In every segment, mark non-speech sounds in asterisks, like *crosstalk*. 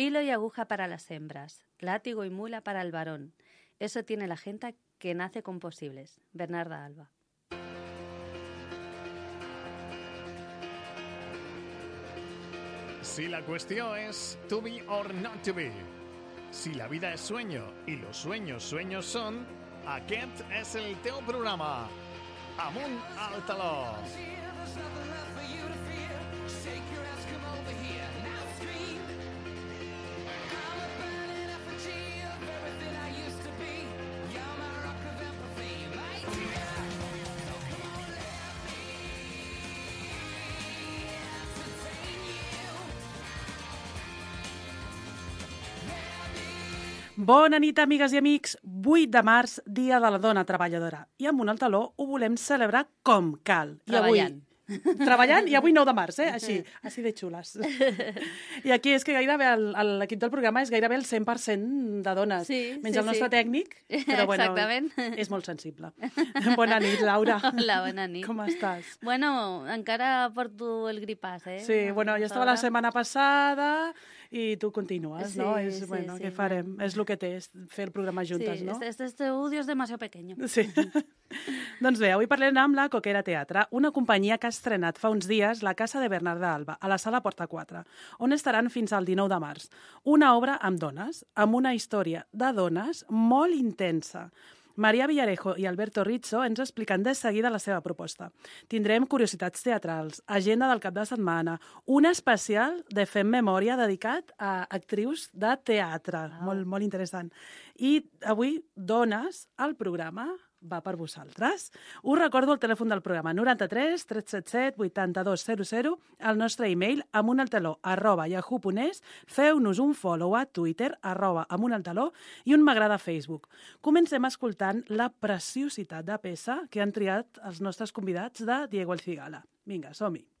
Hilo y aguja para las hembras, látigo y mula para el varón. Eso tiene la gente que nace con posibles. Bernarda Alba. Si la cuestión es to be or not to be, si la vida es sueño y los sueños sueños son, aquest és el teu programa. Amunt al taló. Bona nit, amigues i amics. 8 de març, Dia de la Dona Treballadora. I amb un al taló ho volem celebrar com cal. I Treballant. Avui, treballant, i avui 9 de març, eh? Així, *laughs* així de xules. I aquí és que gairebé l'equip del programa és gairebé el 100% de dones. Sí, Menys sí, el nostre sí. tècnic, però bueno, Exactament. és molt sensible. Bona nit, Laura. Hola, bona nit. Com estàs? Bueno, encara porto el gripàs, eh? Sí, bueno, jo estava la setmana passada i tu continues, Sí, no? És, sí, bueno, sí, què farem? És el que té, és fer el programa juntes, sí, no? este, este estudio es demasiado pequeño. Sí. *laughs* doncs bé, avui parlem amb la Coquera Teatre, una companyia que ha estrenat fa uns dies la Casa de Bernarda Alba, a la sala Porta 4, on estaran fins al 19 de març. Una obra amb dones, amb una història de dones molt intensa. Maria Villarejo i Alberto Rizzo ens expliquen de seguida la seva proposta. Tindrem curiositats teatrals, agenda del cap de setmana, un especial de Fem Memòria dedicat a actrius de teatre. Molt, molt interessant. I avui, dones, al programa va per vosaltres. Us recordo el telèfon del programa 93 377 8200, el nostre e-mail amunaltaló arroba yahoo.es, feu-nos un follow a Twitter arroba amunaltaló i un m'agrada a Facebook. Comencem escoltant la preciositat de peça que han triat els nostres convidats de Diego El Cigala. Vinga, som-hi.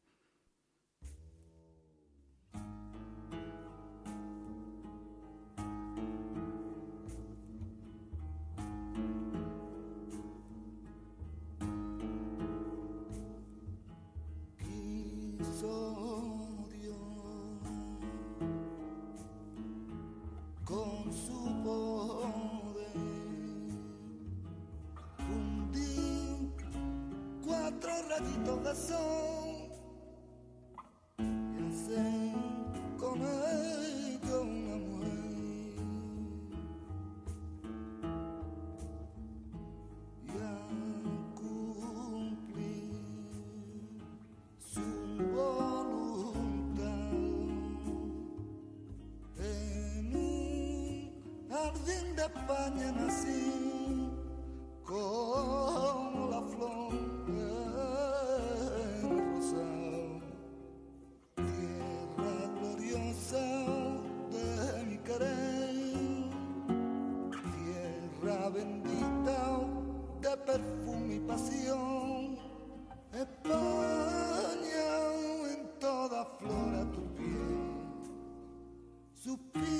suplico.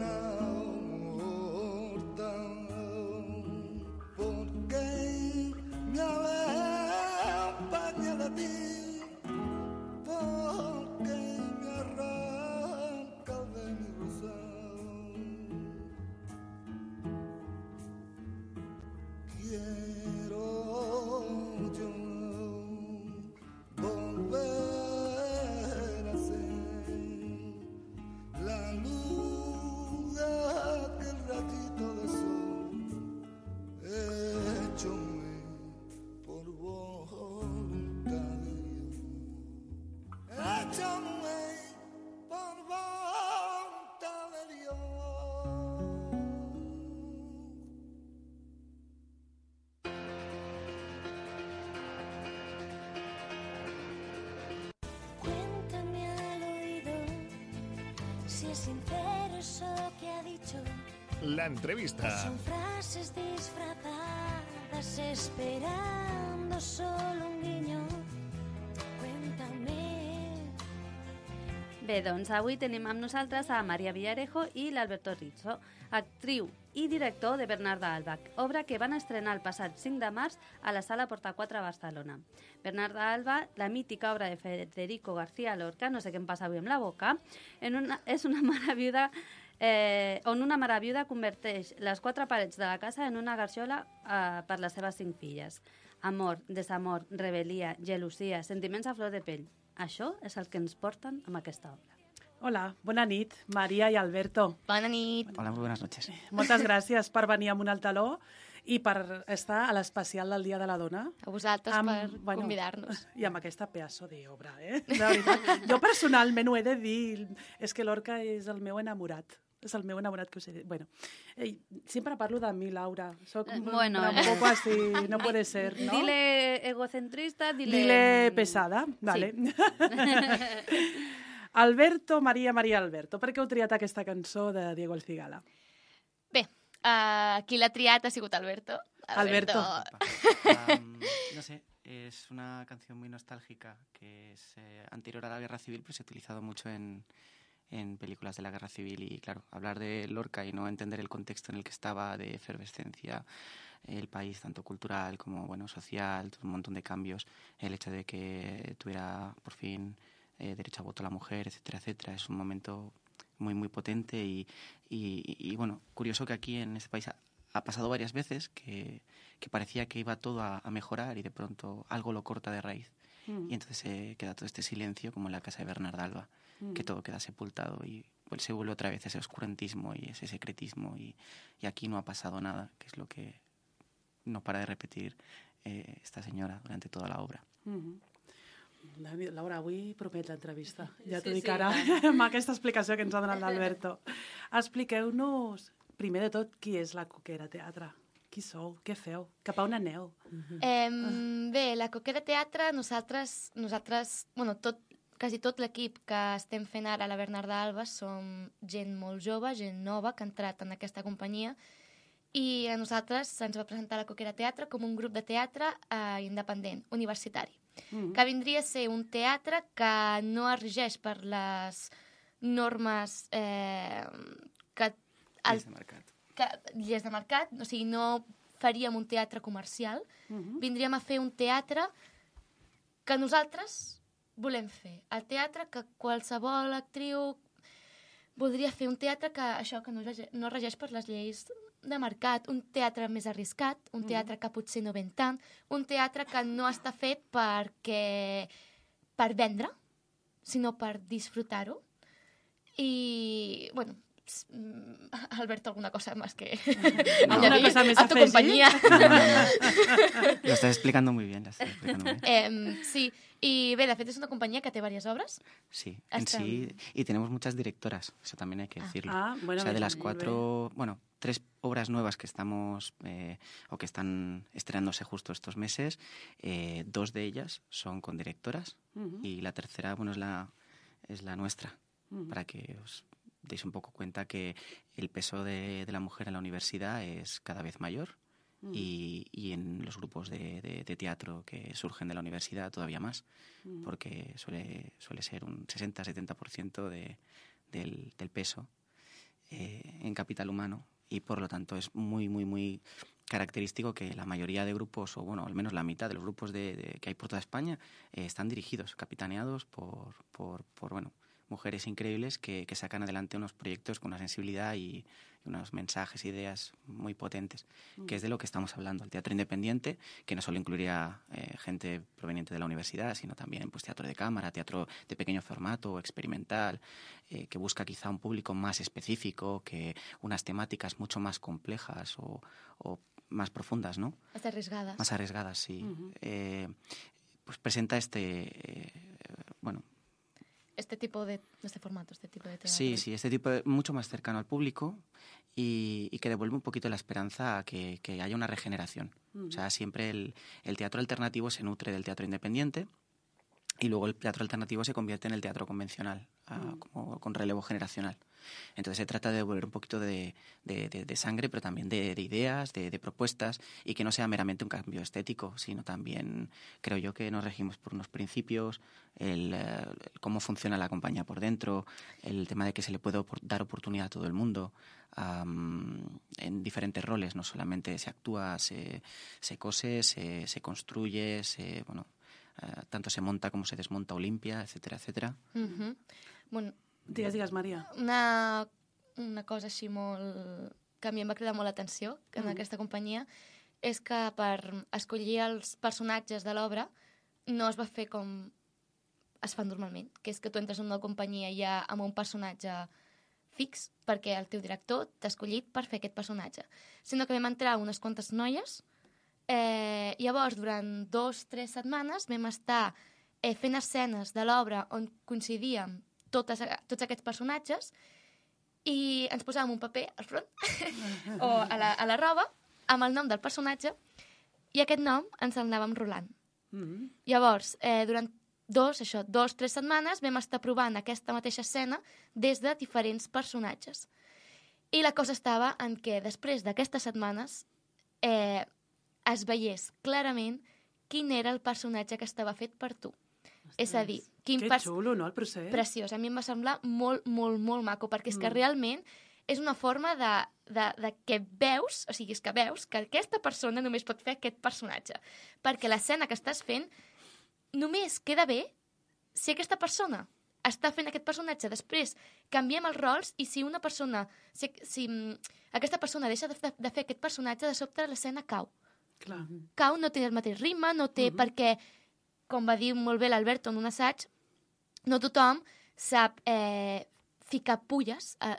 now. La entrevista. Son frases disfrazadas esperando solo un guiño. Cuéntame. Bé, doncs avui tenim amb nosaltres a Maria Villarejo i l'Alberto Rizzo, actriu i director de Bernarda Alba, obra que van estrenar el passat 5 de març a la Sala Porta 4 a Barcelona. Bernarda Alba, la mítica obra de Federico García Lorca, no sé què em passa avui amb la boca, en una, és una mare viuda eh, on una mare viuda converteix les quatre parets de la casa en una garxola eh, per les seves cinc filles. Amor, desamor, rebel·lia, gelosia, sentiments a flor de pell. Això és el que ens porten amb aquesta obra. Hola, bona nit, Maria i Alberto. Bona nit. Hola, muy buenas noches. Moltes *laughs* gràcies per venir amb un altaló i per estar a l'especial del Dia de la Dona. A vosaltres per convidar-nos. I amb aquesta pedaço d'obra, eh? De veritat. Jo personalment ho he de dir, és que l'Orca és el meu enamorat. És el meu enamorat que us he dit. Bueno, eh, sempre parlo de mi, Laura. Soc Eh, bueno, un poco así, no *laughs* puede ser, ¿no? Dile egocentrista, dile... Dile pesada, vale. *laughs* Alberto, Maria, Maria Alberto. Per què heu triat aquesta cançó de Diego El Cigala? Bé, uh, qui l'ha triat ha sigut Alberto. Alberto. *laughs* No sé, es una canción muy nostálgica que es eh, anterior a la guerra civil, pero se ha utilizado mucho en, en películas de la guerra civil. Y claro, hablar de Lorca y no entender el contexto en el que estaba, de efervescencia, el país, tanto cultural como bueno social, un montón de cambios, el hecho de que tuviera por fin eh, derecho a voto la mujer, etcétera, etcétera, es un momento muy, muy potente y, y, y, bueno, curioso que aquí en este país ha, ha pasado varias veces que, que parecía que iba todo a, a mejorar y de pronto algo lo corta de raíz. Mm. Y entonces se queda todo este silencio como en la casa de Bernarda Alba, Mm. que todo queda sepultado y pues, se vuelve otra vez ese oscurantismo y ese secretismo y, y aquí no ha pasado nada, que es lo que no para de repetir eh, esta senyora durante toda la obra. Mm -hmm. Laura, avui promet l'entrevista. Ja t'ho Sí, dic sí, ara, *laughs* tant. amb aquesta explicació que ens ha donat l'Alberto. *laughs* Expliqueu-nos, primer de tot, qui és la Coquera Teatre? Qui sou? Què feu? Cap a on aneu? Eh, bé, la Coquera Teatre, nosaltres, nosaltres bueno, tot, quasi tot l'equip que estem fent ara a la Bernarda Alba som gent molt jove, gent nova, que ha entrat en aquesta companyia, i a nosaltres se'ns va presentar la Coquera Teatre com un grup de teatre eh, independent, universitari, Mm. que vindria a ser un teatre que no es regeix per les normes eh, que el de mercat. que, lleis de mercat, o sigui, no faríem un teatre comercial, Mhm. vindríem a fer un teatre que nosaltres volem fer. El teatre que qualsevol actriu voldria fer un teatre que això que no, no regeix per les lleis de mercat, un teatre més arriscat, un teatre que potser no ven tant, un teatre que no està fet perquè per vendre, sinó per disfrutar-ho. I, bueno, *laughs* Alberto, alguna cosa más que *laughs* *laughs* Alguna añadir cosa a tu compañía. Lo estás explicando muy bien, explicando muy bien. Em, sí, i bé, de fet és una companyia que té diverses obres. Sí, en Hasta- sí, y tenemos muchas directoras, eso también hay que Ah. decirlo. Ah, bueno, o sea, de las cuatro, bueno, tres obras nuevas que estamos eh, o que están estrenándose justo estos meses, eh, dos de ellas son con directoras bé. Mhm. y la tercera, bueno, es la, es la nuestra, Mhm. para que os deis un poco cuenta que el peso de, de la mujer en la universidad es cada vez mayor Mhm. y, y en los grupos de, de- de teatro que surgen de la universidad todavía más, Mhm. porque suele, suele ser un 60-70% de, del, del peso eh, en capital humano y por lo tanto es muy, muy, muy característico que la mayoría de grupos, o bueno, al menos la mitad de los grupos de, de- que hay por toda España, eh, están dirigidos, capitaneados por, por, por, bueno, mujeres increíbles que, que sacan adelante unos proyectos con una sensibilidad y, y unos mensajes, ideas muy potentes, que es de lo que estamos hablando. El teatro independiente, que no solo incluiría eh, gente proveniente de la universidad, sino también pues, teatro de cámara, teatro de pequeño formato, experimental, eh, que busca quizá un público más específico, que unas temáticas mucho más complejas o, o más profundas, ¿no? Más arriesgadas. Más arriesgadas, sí. Ujú. Eh, pues presenta este, eh, bueno, Este tipo de, este formato, este tipo de teatro. Sí, sí, este tipo de, mucho más cercano al público y, y que devuelve un poquito la esperanza a que, que haya una regeneración. O sea, siempre el, el teatro alternativo se nutre del teatro independiente y luego el teatro alternativo se convierte en el teatro convencional, Mm. como con relevo generacional. Entonces se trata de devolver un poquito de, de- sangre, pero también de, de ideas, de, propuestas, y que no sea meramente un cambio estético, sino también creo yo que nos regimos por unos principios, el, eh, cómo funciona la compañía por dentro, el tema de que se le puede dar oportunidad a todo el mundo en diferentes roles, no solamente se actúa, se, se cose, se, se construye, se, bueno, eh, tanto se monta como se desmonta Olimpia, etcétera, etcétera. Bueno, Digues, digues, Maria. una, una cosa així molt... que a mi em va cridar molt l'atenció en Mm. aquesta companyia és que per escollir els personatges de l'obra no es va fer com es fa normalment, que és que tu entres en una companyia ja amb un personatge fix, perquè el teu director t'ha escollit per fer aquest personatge. Sinó que vam entrar unes quantes noies, eh, llavors durant dos, tres setmanes vam estar eh, fent escenes de l'obra on coincidíem totes, tots aquests personatges i ens posàvem un paper al front *laughs* o a la, a la roba amb el nom del personatge i aquest nom ens el anàvem rolant. Mm. Llavors, eh, durant dos, això, dos, tres setmanes vam estar provant aquesta mateixa escena des de diferents personatges. I la cosa estava en què després d'aquestes setmanes eh, es veiés clarament quin era el personatge que estava fet per tu. És a dir, quin Que pers- xulo, no, el procés? preciós. A mi em va semblar molt, molt, molt maco, perquè és que Mm. realment és una forma de, de, de que veus, o sigui, és que veus que aquesta persona només pot fer aquest personatge. Perquè l'escena que estàs fent només queda bé si aquesta persona està fent aquest personatge. Després canviem els rols i si una persona, si, si mm, aquesta persona deixa de, de, de fer aquest personatge, de sobte l'escena cau Clar. cau, no té el mateix ritme, no té, Mhm. perquè, com va dir molt bé l'Alberto en un assaig, no tothom sap eh, ficar pulles, eh,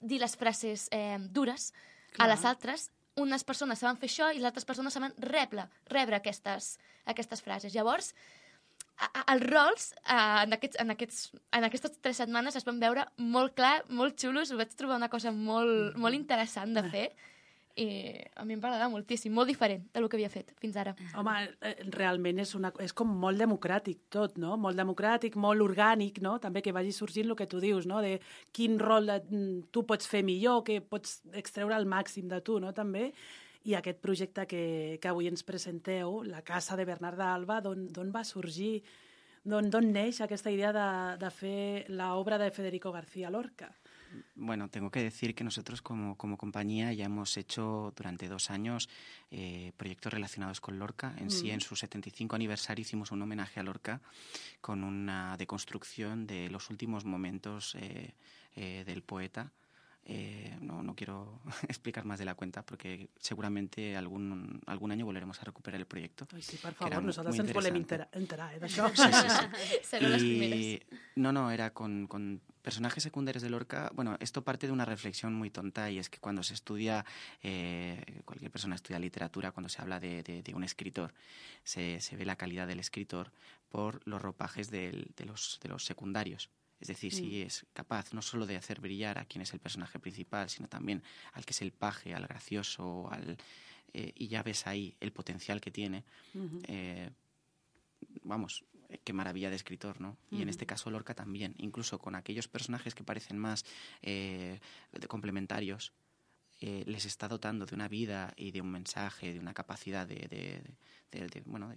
dir les frases eh, dures Clar. a les altres. Unes persones saben fer això i les altres persones saben rebre, rebre aquestes, aquestes frases. Llavors, a- els rols eh, en, aquests, en, aquests, en aquestes tres setmanes es van veure molt clar, molt xulos, ho vaig trobar una cosa molt, molt interessant de fer i a mi em va agradar moltíssim, molt diferent del que havia fet fins ara. Home, eh, realment és, una, és com molt democràtic tot, no? Molt democràtic, molt orgànic, no? També que vagi sorgint el que tu dius, no? De quin rol de, mm, tu pots fer millor, que pots extreure el màxim de tu, no? També. I aquest projecte que, que avui ens presenteu, la Casa de Bernard d'Alba, d'on va sorgir? D'on neix aquesta idea de, de fer l'obra de Federico García Lorca? Bueno, tengo que decir que nosotros como, como compañía ya hemos hecho durante dos años eh, proyectos relacionados con Lorca. En sí, Mm. en su 75 aniversario hicimos un homenaje a Lorca con una deconstrucción de los últimos momentos eh, eh, del poeta. Eh, no, no quiero *laughs* explicar más de la cuenta porque seguramente algún, algún año volveremos a recuperar el proyecto. Ai, sí, per favor, nosaltres ens volem enterar, enterar eh, d'això. Sí, sí, sí. *laughs* Sereu les Y- primeres. No, no, era con, con personajes secundarios de Lorca. Bueno, esto parte de una reflexión muy tonta y es que cuando se estudia, eh, cualquier persona estudia literatura, cuando se habla de, de- de un escritor, se, se ve la calidad del escritor por los ropajes del- de, los, de los secundarios. Es decir, si es capaz no solo de hacer brillar a quien es el personaje principal, sino también al que es el paje, al gracioso, al, eh, y ya ves ahí el potencial que tiene eh, vamos, qué maravilla de escritor, ¿no? Y en este caso Lorca también, incluso con aquellos personajes que parecen más eh, complementarios, eh, les está dotando de una vida y de un mensaje, de una capacidad de, de- de- de- bueno,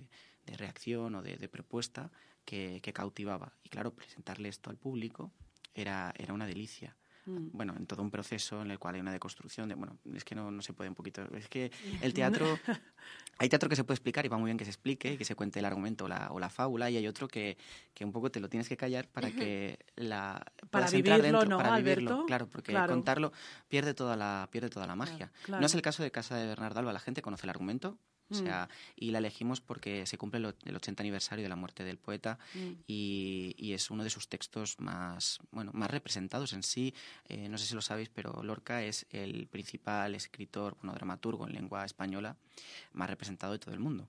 de, reacción o de, de propuesta que, que cautivaba. Y claro, presentarle esto al público era, era una delicia Mm. bueno, en todo un proceso en el cual hay una deconstrucción de, bueno, es que no, no se puede un poquito, es que *laughs* el teatro, hay teatro que se puede explicar y va muy bien que se explique y que se cuente el argumento o la, o la fábula y hay otro que, que un poco te lo tienes que callar para que la Para vivirlo, dentro, ¿no, para vivirlo, claro, porque Claro. contarlo pierde toda la, pierde toda la magia. claro. No es el caso de Casa de Bernardo Alba, la gente conoce el argumento, o Mm. sea, y la elegimos porque se cumple el o- el 80 aniversario de la muerte del poeta Mm. y, y es uno de sus textos más, bueno, más representados en sí. Eh, no sé si lo sabéis, pero Lorca es el principal escritor, bueno, dramaturgo en lengua española más representado de todo el mundo.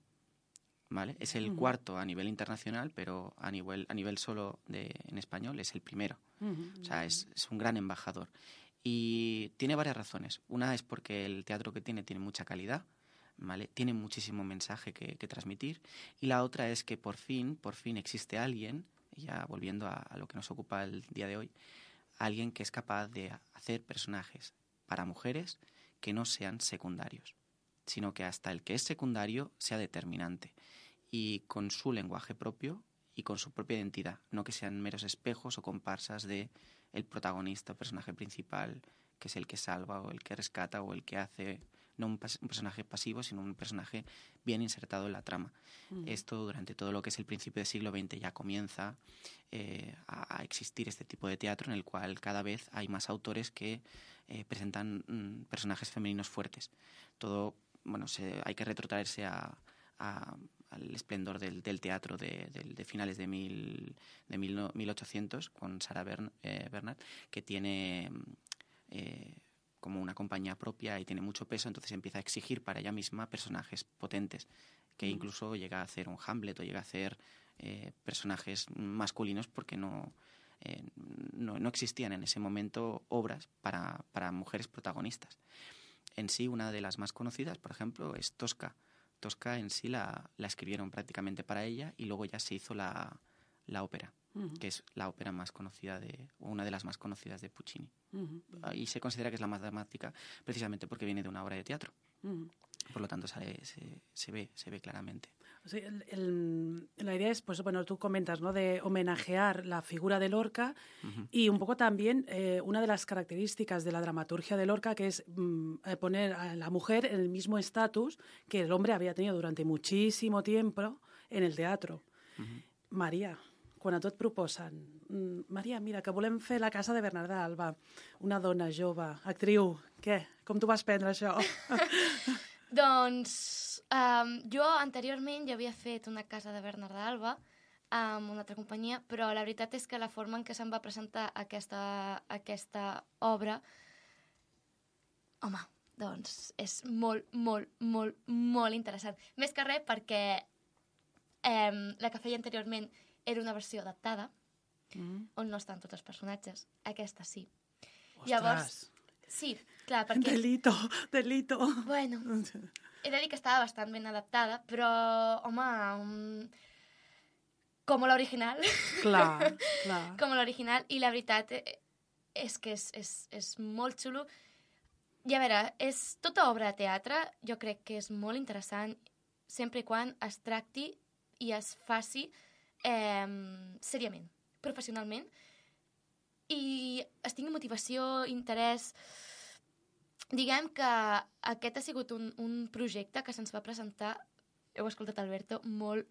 ¿Vale? Es el cuarto a nivel internacional, pero a nivel, a nivel solo de, en español es el primero. O sea, es, es un gran embajador. Y tiene varias razones. Una es porque el teatro que tiene tiene mucha calidad. ¿Vale? Tiene muchísimo mensaje que, que transmitir. Y la otra es que por fin, por fin existe alguien, ya volviendo a, a lo que nos ocupa el día de hoy, alguien que es capaz de hacer personajes para mujeres que no sean secundarios, sino que hasta el que es secundario sea determinante y con su lenguaje propio y con su propia identidad, no que sean meros espejos o comparsas de el protagonista personaje principal, que es el que salva o el que rescata o el que hace no un, pas- un personaje pasivo, sino un personaje bien insertado en la trama. Esto durante todo lo que es el principio del siglo XX ya comienza eh, a, a existir este tipo de teatro en el cual cada vez hay más autores que eh, presentan mm, personajes femeninos fuertes. Todo, bueno, se, hay que retrotraerse a, a- al esplendor del, del teatro de, finales de, mil, de mil no- 1800 con Sarah Bern- eh, Bernhardt, que tiene mm, eh, como una compañía propia y tiene mucho peso, entonces empieza a exigir para ella misma personajes potentes, que incluso llega a hacer un Hamlet o llega a hacer eh, personajes masculinos porque no, eh, no, no existían en ese momento obras para, para mujeres protagonistas. En sí, una de las más conocidas, por ejemplo, es Tosca. Tosca en sí la, la escribieron prácticamente para ella y luego ya se hizo la, la ópera, que es la ópera más conocida de, o una de las más conocidas de Puccini. Y se considera que es la más dramática precisamente porque viene de una obra de teatro. Por lo tanto, sale- se, se ve, se ve claramente. O sea, el- el- la idea es, pues bueno, tú comentas, ¿no? De homenajear la figura de Lorca y un poco también eh, una de las características de la dramaturgia de Lorca, que es mm, eh, poner a la mujer en el mismo estatus que el hombre había tenido durante muchísimo tiempo en el teatro. Maria, quan a tu et proposen mm, Maria, mira, que volem fer la casa de Bernarda Alba, una dona jove, actriu, què? Com tu vas prendre això? *laughs* Doncs um, jo anteriorment ja havia fet una casa de Bernarda Alba amb una altra companyia, però la veritat és que la forma en què se'm va presentar aquesta, aquesta obra, home, doncs és molt, molt, molt, molt interessant. Més que res perquè eh, la que feia anteriorment era una versió adaptada, Mm. on no estan tots els personatges. Aquesta sí. Ostres, sí, clar, perquè... *laughs* delito, delito. Bueno, he de dir que estava bastant ben adaptada, però, home, um, com l'original, Clar, *laughs* clar. com l'original, i la veritat eh, és que és, és, és molt xulo. I a veure, és tota obra de teatre, jo crec que és molt interessant, sempre i quan es tracti i es faci eh, seriament, professionalment, i es tingui motivació, interès... Diguem que aquest ha sigut un, un projecte que se'ns va presentar, heu escoltat Alberto, molt,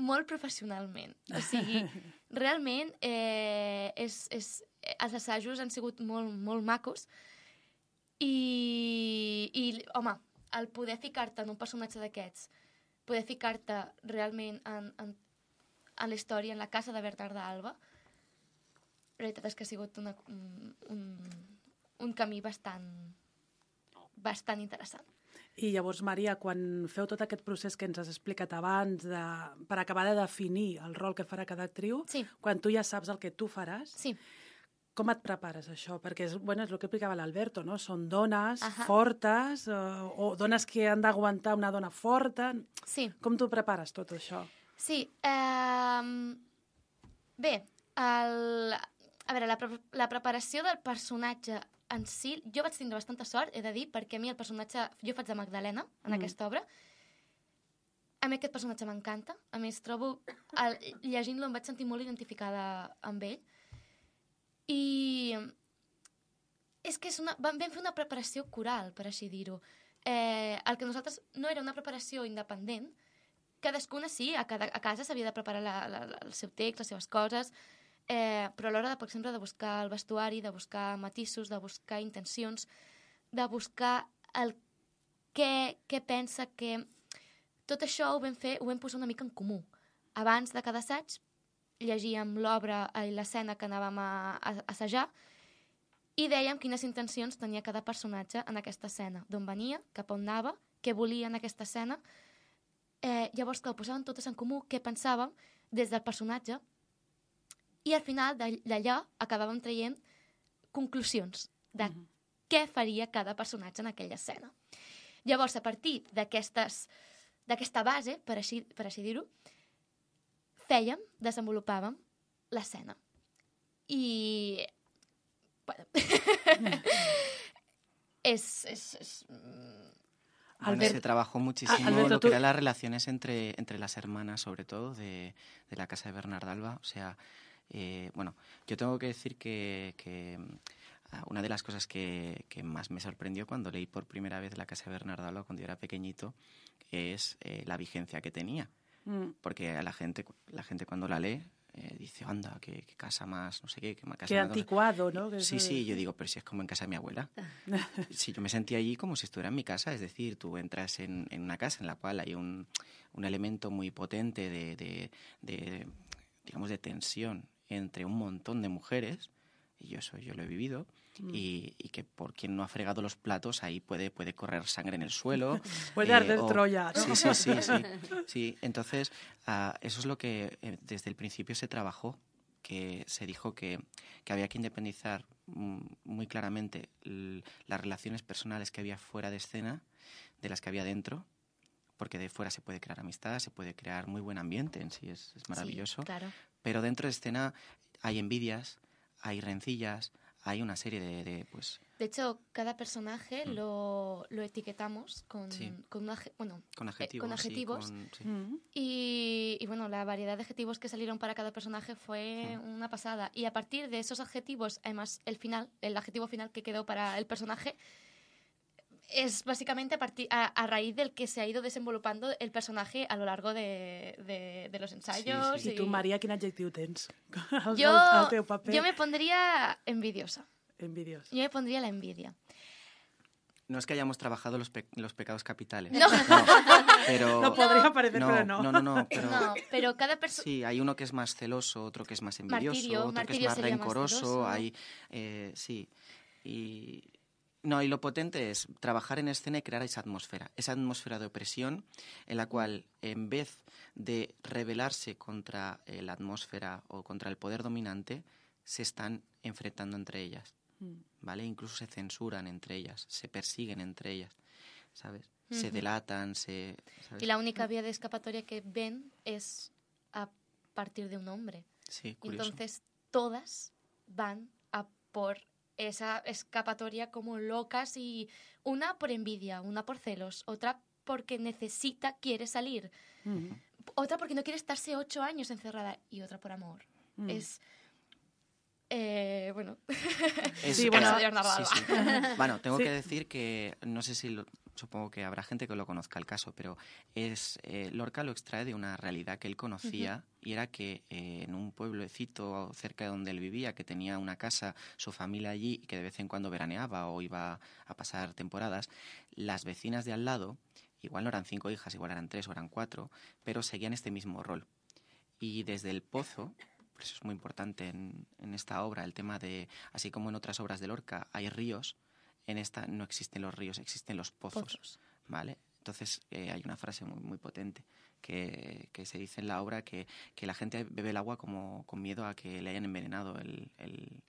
molt professionalment. O sigui, *laughs* realment eh, és, és, els assajos han sigut molt, molt macos. I, i home, el poder ficar-te en un personatge d'aquests, poder ficar-te realment en, en, en la història, en la casa de Bernarda Alba, la veritat és que ha sigut una, un, un, camí bastant, bastant interessant. I llavors, Maria, quan feu tot aquest procés que ens has explicat abans de, per acabar de definir el rol que farà cada actriu, Sí. quan tu ja saps el que tu faràs, Sí, com et prepares això? Perquè és, bueno, és el que explicava l'Alberto, no? Són dones Ahà. fortes eh, o dones que han d'aguantar una dona forta. sí. Com tu prepares tot això? Sí, eh, bé, el, a veure, la, pre la preparació del personatge en si, jo vaig tindre bastanta sort, he de dir, perquè a mi el personatge, jo faig de Magdalena en Mm. aquesta obra, a mi aquest personatge m'encanta, a més trobo, llegint-lo em vaig sentir molt identificada amb ell, i és que és una, vam, vam fer una preparació coral, per així dir-ho. Eh, el que nosaltres no era una preparació independent, cadascuna sí, a, cada, a casa s'havia de preparar la, la, el seu text, les seves coses, eh, però a l'hora, de, per exemple, de buscar el vestuari, de buscar matisos, de buscar intencions, de buscar el què, què pensa que... Tot això ho vam fer, ho vam posar una mica en comú. Abans de cada assaig llegíem l'obra i l'escena que anàvem a, a assajar i dèiem quines intencions tenia cada personatge en aquesta escena, d'on venia, cap on anava, què volia en aquesta escena. Eh, llavors, que ho posàvem totes en comú, què pensàvem des del personatge, i al final d'all- d'allà acabàvem traient conclusions de què faria cada personatge en aquella escena. Llavors, a partir d'aquesta base, per així, per així dir-ho, fèiem, desenvolupàvem l'escena. I... Bueno. *laughs* és, és, és... Bueno, Albert- se trabajó muchísimo Alberto, lo que eran las relaciones entre, entre las hermanas, sobre todo, de, de la casa de Bernarda Alba. O sea, eh, bueno, yo tengo que decir que, que, ah, una de las cosas que, que más me sorprendió cuando leí por primera vez la casa de Bernarda Alba cuando yo era pequeñito es eh, la vigencia que tenía. Mm. Porque a la gente, la gente cuando la lee eh, dice, anda, qué, qué casa más, no sé qué, casa Qué más no sé". anticuado, ¿no? Que Sí, sí, es- yo digo, pero si es como en casa de mi abuela. *laughs* Sí, yo me sentía allí como si estuviera en mi casa, es decir, tú entras en, en una casa en la cual hay un, un elemento muy potente de, de, de, digamos, de tensión entre un montón de mujeres, y yo eso yo lo he vivido, Mm. y, y que por quien no ha fregado los platos ahí puede, puede correr sangre en el suelo. *laughs* Puede eh, arder o- Troya, ¿no? Sí, sí, sí, sí. *laughs* Sí, entonces ah, eso es lo que eh, desde el principio se trabajó, que se dijo que, que había que independizar mm, muy claramente las relaciones personales que había fuera de escena de las que había dentro, porque de fuera se puede crear amistad, se puede crear muy buen ambiente en sí, es, es maravilloso, Sí, claro. pero dentro de escena hay envidias, hay rencillas, hay una serie de, de, pues, De hecho, cada personaje Mm. lo, lo etiquetamos con, Sí. con, bueno, con eh, adjetivos. sí, adjetivos. con- sí. Mm. Y, y bueno, la variedad de adjetivos que salieron para cada personaje fue una pasada. Y a partir de esos adjetivos, además, el final, el adjetivo final que quedó para el personaje, es básicamente a, partir, a, a raíz del que se ha ido desenvolupando el personaje a lo largo de, de- de los ensayos. sí. I tu, Maria, quin adjectiu tens? *laughs* Al, Yo, al teu paper. yo me pondría envidiosa. Envidiós. Yo me pondría la envidia. No es que hayamos trabajado los, pe- los pecados capitales. No. pero... *laughs* No podría parecer, no, pero no. No, no, no, *laughs* pero... No, pero cada persona... Sí, hay uno que es más celoso, otro que es más envidioso, Martirio, otro Martirio que es más rencoroso, celoso. hay... eh, sí, y... No, y lo potente es trabajar en escena y crear esa atmósfera, esa atmósfera de opresión en la cual en vez de rebelarse contra eh, la atmósfera o contra el poder dominante, se están enfrentando entre ellas, Mm. ¿vale? Incluso se censuran entre ellas, se persiguen entre ellas, ¿sabes? Se delatan, se... ¿sabes? Y la única vía de escapatoria que ven es a partir de un hombre. Sí, curioso. Entonces, todas van a por esa escapatoria como locas y una por envidia, una por celos, otra porque necesita, quiere salir, otra porque no quiere estarse ocho años encerrada y otra por amor. Mm. Es... eh, bueno, Es- Sí, bueno, sí, sí. *laughs* Bueno, tengo Sí. que decir que no sé si lo- supongo que habrá gente que lo conozca el caso, pero es eh, Lorca lo extrae de una realidad que él conocía y era que eh, en un pueblecito cerca de donde él vivía, que tenía una casa, su familia allí y que de vez en cuando veraneaba o iba a pasar temporadas, las vecinas de al lado, igual no eran cinco hijas, igual eran tres o eran cuatro, pero seguían este mismo rol. Y desde el pozo, por eso es muy importante en, en esta obra, el tema de, así como en otras obras de Lorca hay ríos, en esta no existen los ríos, existen los pozos, pozos. ¿vale? Entonces eh, hay una frase muy, muy potente que, que se dice en la obra que, que la gente bebe el agua como con miedo a que le hayan envenenado el, el-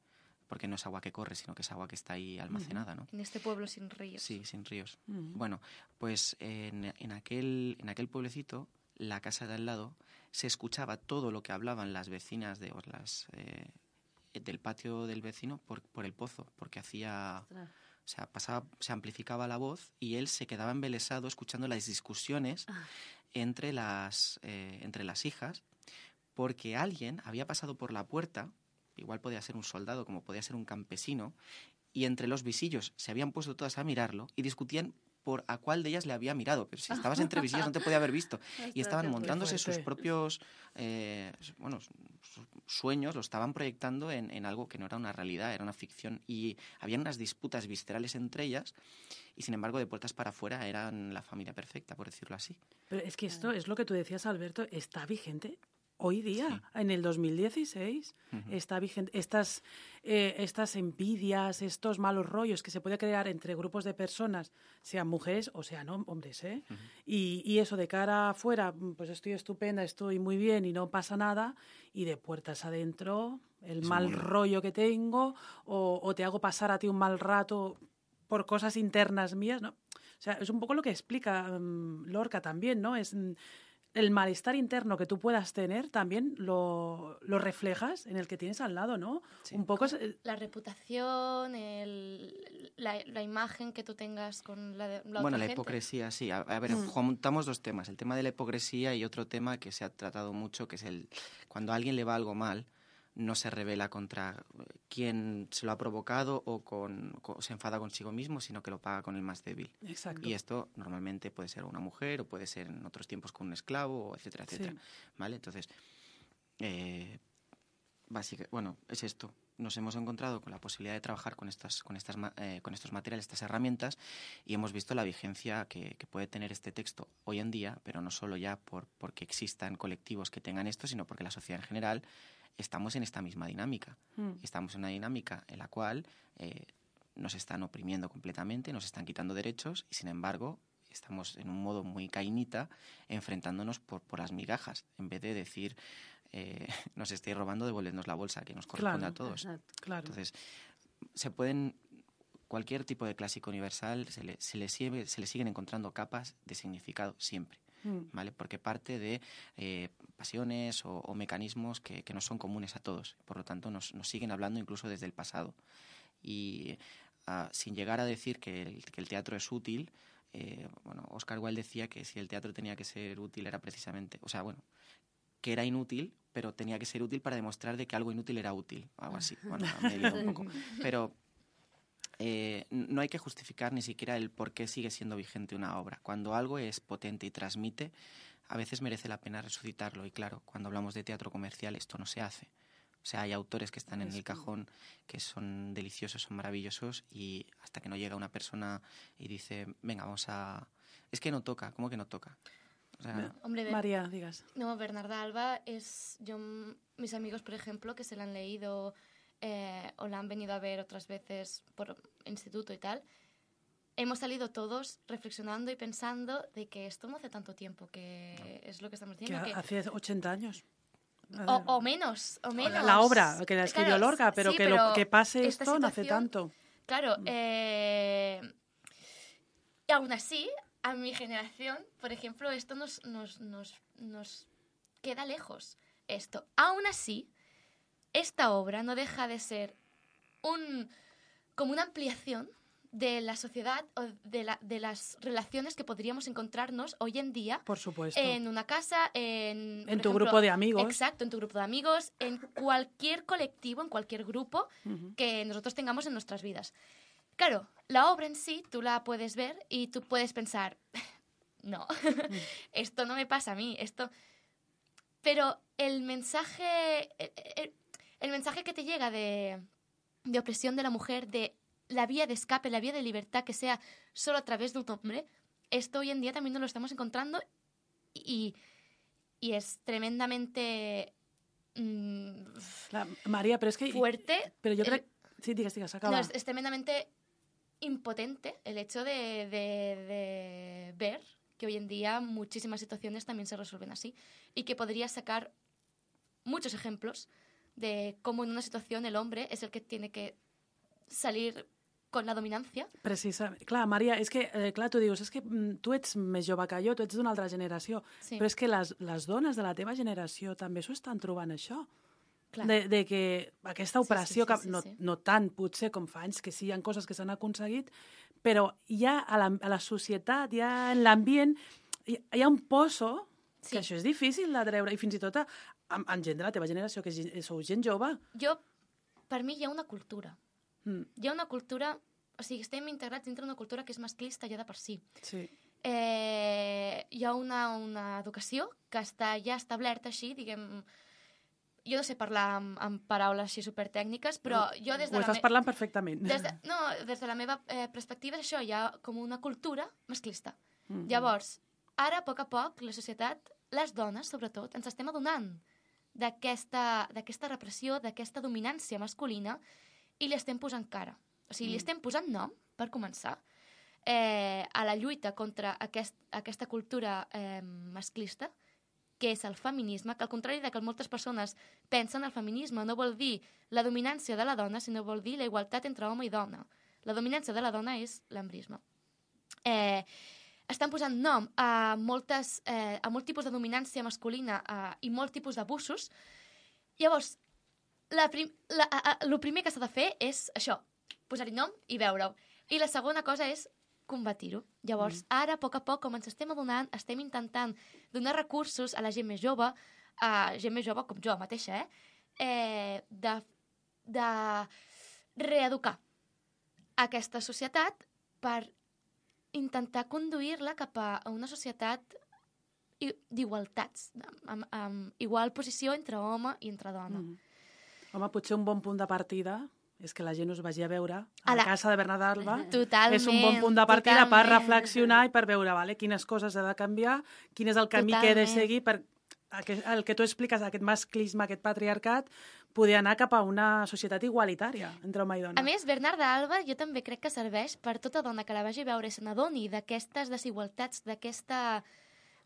porque no es agua que corre, sino que es agua que está ahí almacenada, ¿no? En este pueblo sin ríos. Sí, sin ríos. Mm. Bueno, pues en, en aquel, en aquel pueblecito, la casa de al lado, se escuchaba todo lo que hablaban las vecinas de, o las, eh, del patio del vecino por, por el pozo, porque hacía... Ostras. O sea, pasaba, se amplificaba la voz y él se quedaba embelesado escuchando las discusiones Ah. entre las, eh, entre las hijas, porque alguien había pasado por la puerta, igual podía ser un soldado, como podía ser un campesino, y entre los visillos se habían puesto todas a mirarlo y discutían por a cuál de ellas le había mirado. Pero si estabas entre visillos no te podía haber visto. *laughs* Y estaban montándose sus propios eh, bueno, sueños, lo estaban proyectando en, en algo que no era una realidad, era una ficción. Y había unas disputas viscerales entre ellas y sin embargo de puertas para afuera eran la familia perfecta, por decirlo así. Pero es que esto es lo que tú decías, Alberto, está vigente hoy día, en el 2016. Ujú. Está vigente. Estas, eh, estas envidias, estos malos rollos que se puede crear entre grupos de personas, sean mujeres o sean hom- hombres, ¿eh? y, y eso de cara afuera, pues estoy estupenda, estoy muy bien y no pasa nada, y de puertas adentro, el Es mal rollo que tengo, o, o te hago pasar a ti un mal rato por cosas internas mías, ¿no? O sea, es un poco lo que explica mm, Lorca también, ¿no? Es mm, el malestar interno que tú puedas tener también lo, lo reflejas en el que tienes al lado, ¿no? Sí. Un poco es, eh, La reputación, el- la, la imagen que tú tengas con la, de- la bueno, otra la gente. hipocresía, sí. A, a ver, Mm. juntamos dos temas. El tema de la hipocresía y otro tema que se ha tratado mucho, que es el cuando a alguien le va algo mal, no se revela contra quien se lo ha provocado o con, co- se enfada consigo mismo, sino que lo paga con el más débil. exacto. Y esto normalmente puede ser una mujer o puede ser en otros tiempos con un esclavo, o etcétera, Sí. etcétera. ¿Vale? Entonces, eh, básica- bueno, es esto. Nos hemos encontrado con la posibilidad de trabajar con, estas, con, estas, eh, con estos materiales, estas herramientas, y hemos visto la vigencia que, que puede tener este texto hoy en día, pero no solo ya por, porque existan colectivos que tengan esto, sino porque la sociedad en general estamos en esta misma dinámica. Mm. Estamos en una dinámica en la cual eh, nos están oprimiendo completamente, nos están quitando derechos y sin embargo estamos en un modo muy cainita enfrentándonos por, por las migajas, en vez de decir eh, *laughs* nos estáis robando, devolvednos la bolsa que nos corresponde Claro. a todos. Claro. Entonces, se pueden cualquier tipo de clásico universal se le, se le sigue- se le siguen encontrando capas de significado siempre. Mm. ¿vale? Porque parte de eh, pasiones o, o mecanismos que, que no son comunes a todos. Por lo tanto, nos, nos siguen hablando incluso desde el pasado. Y ah, sin llegar a decir que el, que el teatro es útil, eh, bueno, Oscar Wilde decía que si el teatro tenía que ser útil era precisamente, o sea, bueno, que era inútil, pero tenía que ser útil para demostrar de que algo inútil era útil, algo así. Bueno, me he un poco. *laughs* Pero eh, no hay que justificar ni siquiera el por qué sigue siendo vigente una obra. Cuando algo es potente y transmite, a veces merece la pena resucitarlo. Y claro, cuando hablamos de teatro comercial, esto no se hace. O sea, hay autores que están en el cajón que son deliciosos, son maravillosos, y hasta que no llega una persona y dice, venga, vamos a... Es que no toca, ¿cómo que no toca? O sea, Hombre, Ber- María, digas. No, Bernarda Alba es. Yo, mis amigos, por ejemplo, que se la han leído eh, o la han venido a ver otras veces por instituto y tal, hemos salido todos reflexionando y pensando de que esto no hace tanto tiempo que es lo que estamos diciendo. que- hace 80 años. o, o menos, o menos. La obra que la escribió Claro, Lorca, pero sí, que, lo, que pase esto no hace tanto. Claro, eh, y aún así, a mi generación, por ejemplo, esto nos, nos, nos, nos queda lejos. Esto. Aún así, esta obra no deja de ser un, como una ampliación de la sociedad o de, la, de las relaciones que podríamos encontrarnos hoy en día Por supuesto. en una casa, en... En tu ejemplo, grupo de amigos. Exacto, en tu grupo de amigos, en cualquier colectivo, en cualquier grupo que nosotros tengamos en nuestras vidas. Claro, la obra en sí tú la puedes ver y tú puedes pensar, *laughs* no, *laughs* esto no me pasa a mí, esto... Pero el mensaje, el, mensaje que te llega de, de opresión de la mujer, de la vía de escape, la vía de libertad que sea solo a través de un hombre, esto hoy en día también nos lo estamos encontrando y, y es tremendamente mm, La- María, pero es que... fuerte. Pero yo el- creo... Sí, digas, digas, acaba. no, es, es tremendamente impotente el hecho de, de- de ver que hoy en día muchísimas situaciones también se resuelven así y que podría sacar muchos ejemplos de cómo en una situación el hombre es el que tiene que salir con la dominancia. Precisament. Clar, Maria, és que, eh, clar, tu dius, és que mm, tu ets més jove que jo, tu ets d'una altra generació, Sí, però és que les, les dones de la teva generació també s'ho estan trobant, això. clar. De, de que aquesta Sí, sí, operació, sí, que sí, no, sí. no tant potser com fa anys, que sí, hi ha coses que s'han aconseguit, però ja a la, a la societat, ja en l'ambient, hi, hi ha un pozo Sí. que això és difícil de treure, i fins i tot a, amb, gent de la teva generació, que sou gent jove. Jo, per mi hi ha una cultura. Mm, Hi ha una cultura... O sigui, estem integrats dintre d'una cultura que és masclista ja de per si. sí. eh, hi ha una, una educació que està ja establerta així, diguem... Jo no sé parlar amb, amb paraules així supertècniques, però jo des de Ho estàs me- parlant perfectament. des de, no, des de la meva eh, perspectiva és això, hi ha com una cultura masclista. Mm. Llavors, ara, a poc a poc, la societat, les dones, sobretot, ens estem adonant d'aquesta d'aquesta repressió, d'aquesta dominància masculina, i li estem posant cara. O sigui, li estem posant nom, per començar, eh, a la lluita contra aquest, aquesta cultura eh, masclista, que és el feminisme, que al contrari de que moltes persones pensen el feminisme no vol dir la dominància de la dona, sinó vol dir la igualtat entre home i dona. La dominància de la dona és l'embrisme. eh, estan posant nom a, moltes, eh, a molt tipus de dominància masculina eh, i molt tipus d'abusos. Llavors, la prim, la, a, a, el primer que s'ha de fer és això, posar-hi nom i veure-ho. I la segona cosa és combatir-ho. Llavors, mm. ara, a poc a poc, com ens estem adonant, estem intentant donar recursos a la gent més jove, a gent més jove com jo mateixa, eh? eh de, de reeducar aquesta societat per intentar conduir-la cap a una societat d'igualtats, amb, amb igual posició entre home i entre dona. Mm. Home, potser un bon punt de partida és que la gent us vagi a veure a A la, casa de Bernat Alba. *laughs* Totalment. és un bon punt de partida per totalment. reflexionar i per veure vale, quines coses he de canviar, quin és el camí que he de Totalment. seguir per el que tu expliques, aquest masclisme, aquest patriarcat, poder anar cap a una societat igualitària entre home i dona. A més, Bernard d'Alba jo també crec que serveix per tota dona que la vagi a veure i se n'adoni d'aquestes desigualtats, d'aquesta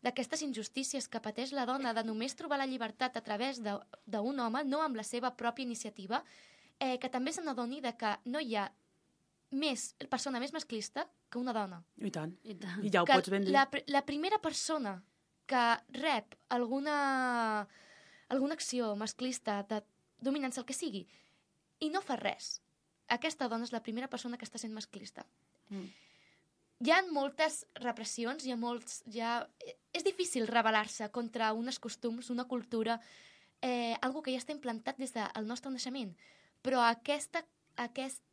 d'aquestes injustícies que pateix la dona, de només trobar la llibertat a través de- d'un home, no amb la seva pròpia iniciativa, eh, que també se n'adoni de que no hi ha més persona més masclista que una dona. I tant. I tant. I ja ho que pots ben dir. la, la primera persona que rep alguna, alguna acció masclista de dominància, el que sigui, i no fa res, aquesta dona és la primera persona que està sent masclista. Mm. Hi ha moltes repressions, hi ha molts... Hi ha... És difícil rebel·lar-se contra uns costums, una cultura, eh, algo que ja està implantat des del nostre naixement. Però aquesta, aquest,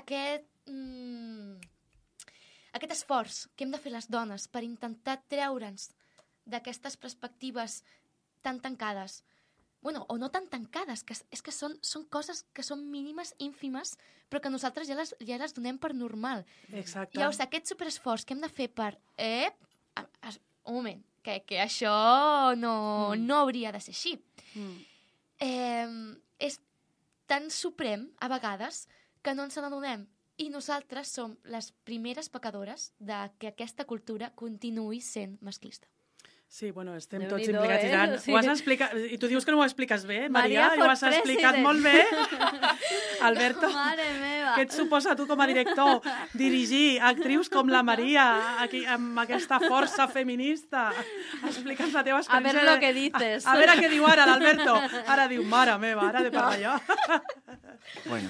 aquest, mm, aquest esforç que hem de fer les dones per intentar treure'ns d'aquestes perspectives tan tancades, bueno, o no tan tancades, que és, és que són, són coses que són mínimes, ínfimes, però que nosaltres ja les, ja les donem per normal. Exacte. Llavors, aquest superesforç que hem de fer per... Eh, a- a- un moment, que, que això no, Mm. no hauria de ser així. Mm. Eh, és tan suprem, a vegades, que no ens n'adonem. I nosaltres som les primeres pecadores de que aquesta cultura continuï sent masclista. Sí, bueno, estem Déu-n'hi-do, tots implicats. eh? Sí. Ho has explicat, I tu dius que no ho expliques bé, Maria, Maria i ho has explicat president. molt bé. *laughs* Alberto, Mare meva. què et suposa a tu com a director dirigir actrius com la Maria aquí, amb aquesta força feminista? Explica'ns la teva A ver experiència. lo que dices. A, a veure què diu ara l'Alberto. Ara diu, mare meva, ara de parlar jo. *laughs* Bueno,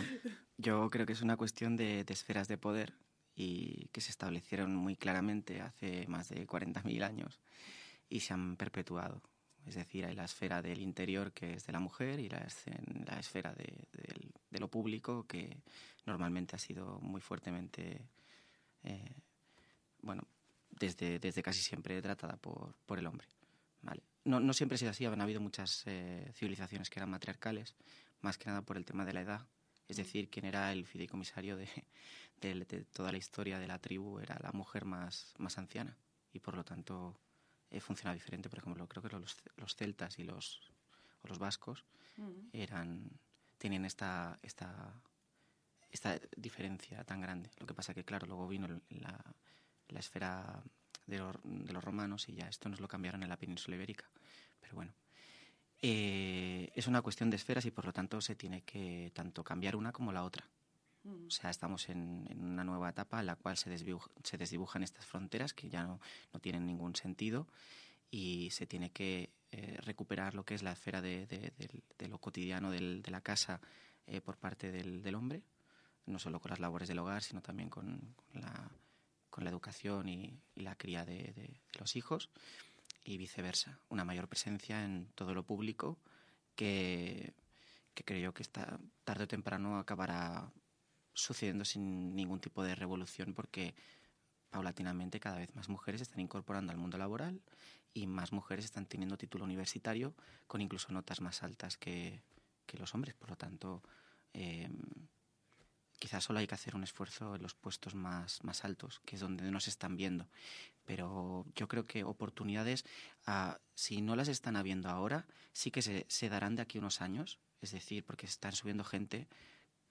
yo creo que es una cuestión de, de esferas de poder y que se establecieron muy claramente hace más de 40.000 años y se han perpetuado. Es decir, hay la esfera del interior que es de la mujer y la, esfera de, del- de lo público que normalmente ha sido muy fuertemente, eh, bueno, desde, desde casi siempre tratada por, por el hombre. ¿vale? No, no siempre ha sido así, han habido muchas eh, civilizaciones que eran matriarcales, más que nada por el tema de la edad. Es decir, quien era el fideicomisario de, de- de toda la historia de la tribu era la mujer más, más anciana y por lo tanto eh, funcionaba diferente. Por ejemplo, creo que los, los celtas y los, o los vascos eran, tenían esta, esta, esta diferencia tan grande. Lo que pasa que, claro, luego vino la, la esfera de los, de los romanos y ya esto nos lo cambiaron en la península ibérica. Pero bueno, eh, es una cuestión de esferas y por lo tanto se tiene que tanto cambiar una como la otra. O sea, estamos en, en una nueva etapa en la cual se, desdibuj- se desdibujan estas fronteras que ya no, no tienen ningún sentido y se tiene que eh, recuperar lo que es la esfera de, de- del- de lo cotidiano del- de la casa eh, por parte del, del hombre, no solo con las labores del hogar, sino también con, con la, con la educación y, y la cría de, de- de los hijos y viceversa. Una mayor presencia en todo lo público que, que creo yo que está, tarde o temprano acabará sucediendo sin ningún tipo de revolución porque paulatinamente cada vez más mujeres se están incorporando al mundo laboral y más mujeres están teniendo título universitario con incluso notas más altas que, que los hombres. Por lo tanto, eh, quizás solo hay que hacer un esfuerzo en los puestos más, más altos, que es donde nos están viendo. Pero yo creo que oportunidades, ah, si no las están habiendo ahora, sí que se, se darán de aquí unos años. Es decir, porque están subiendo gente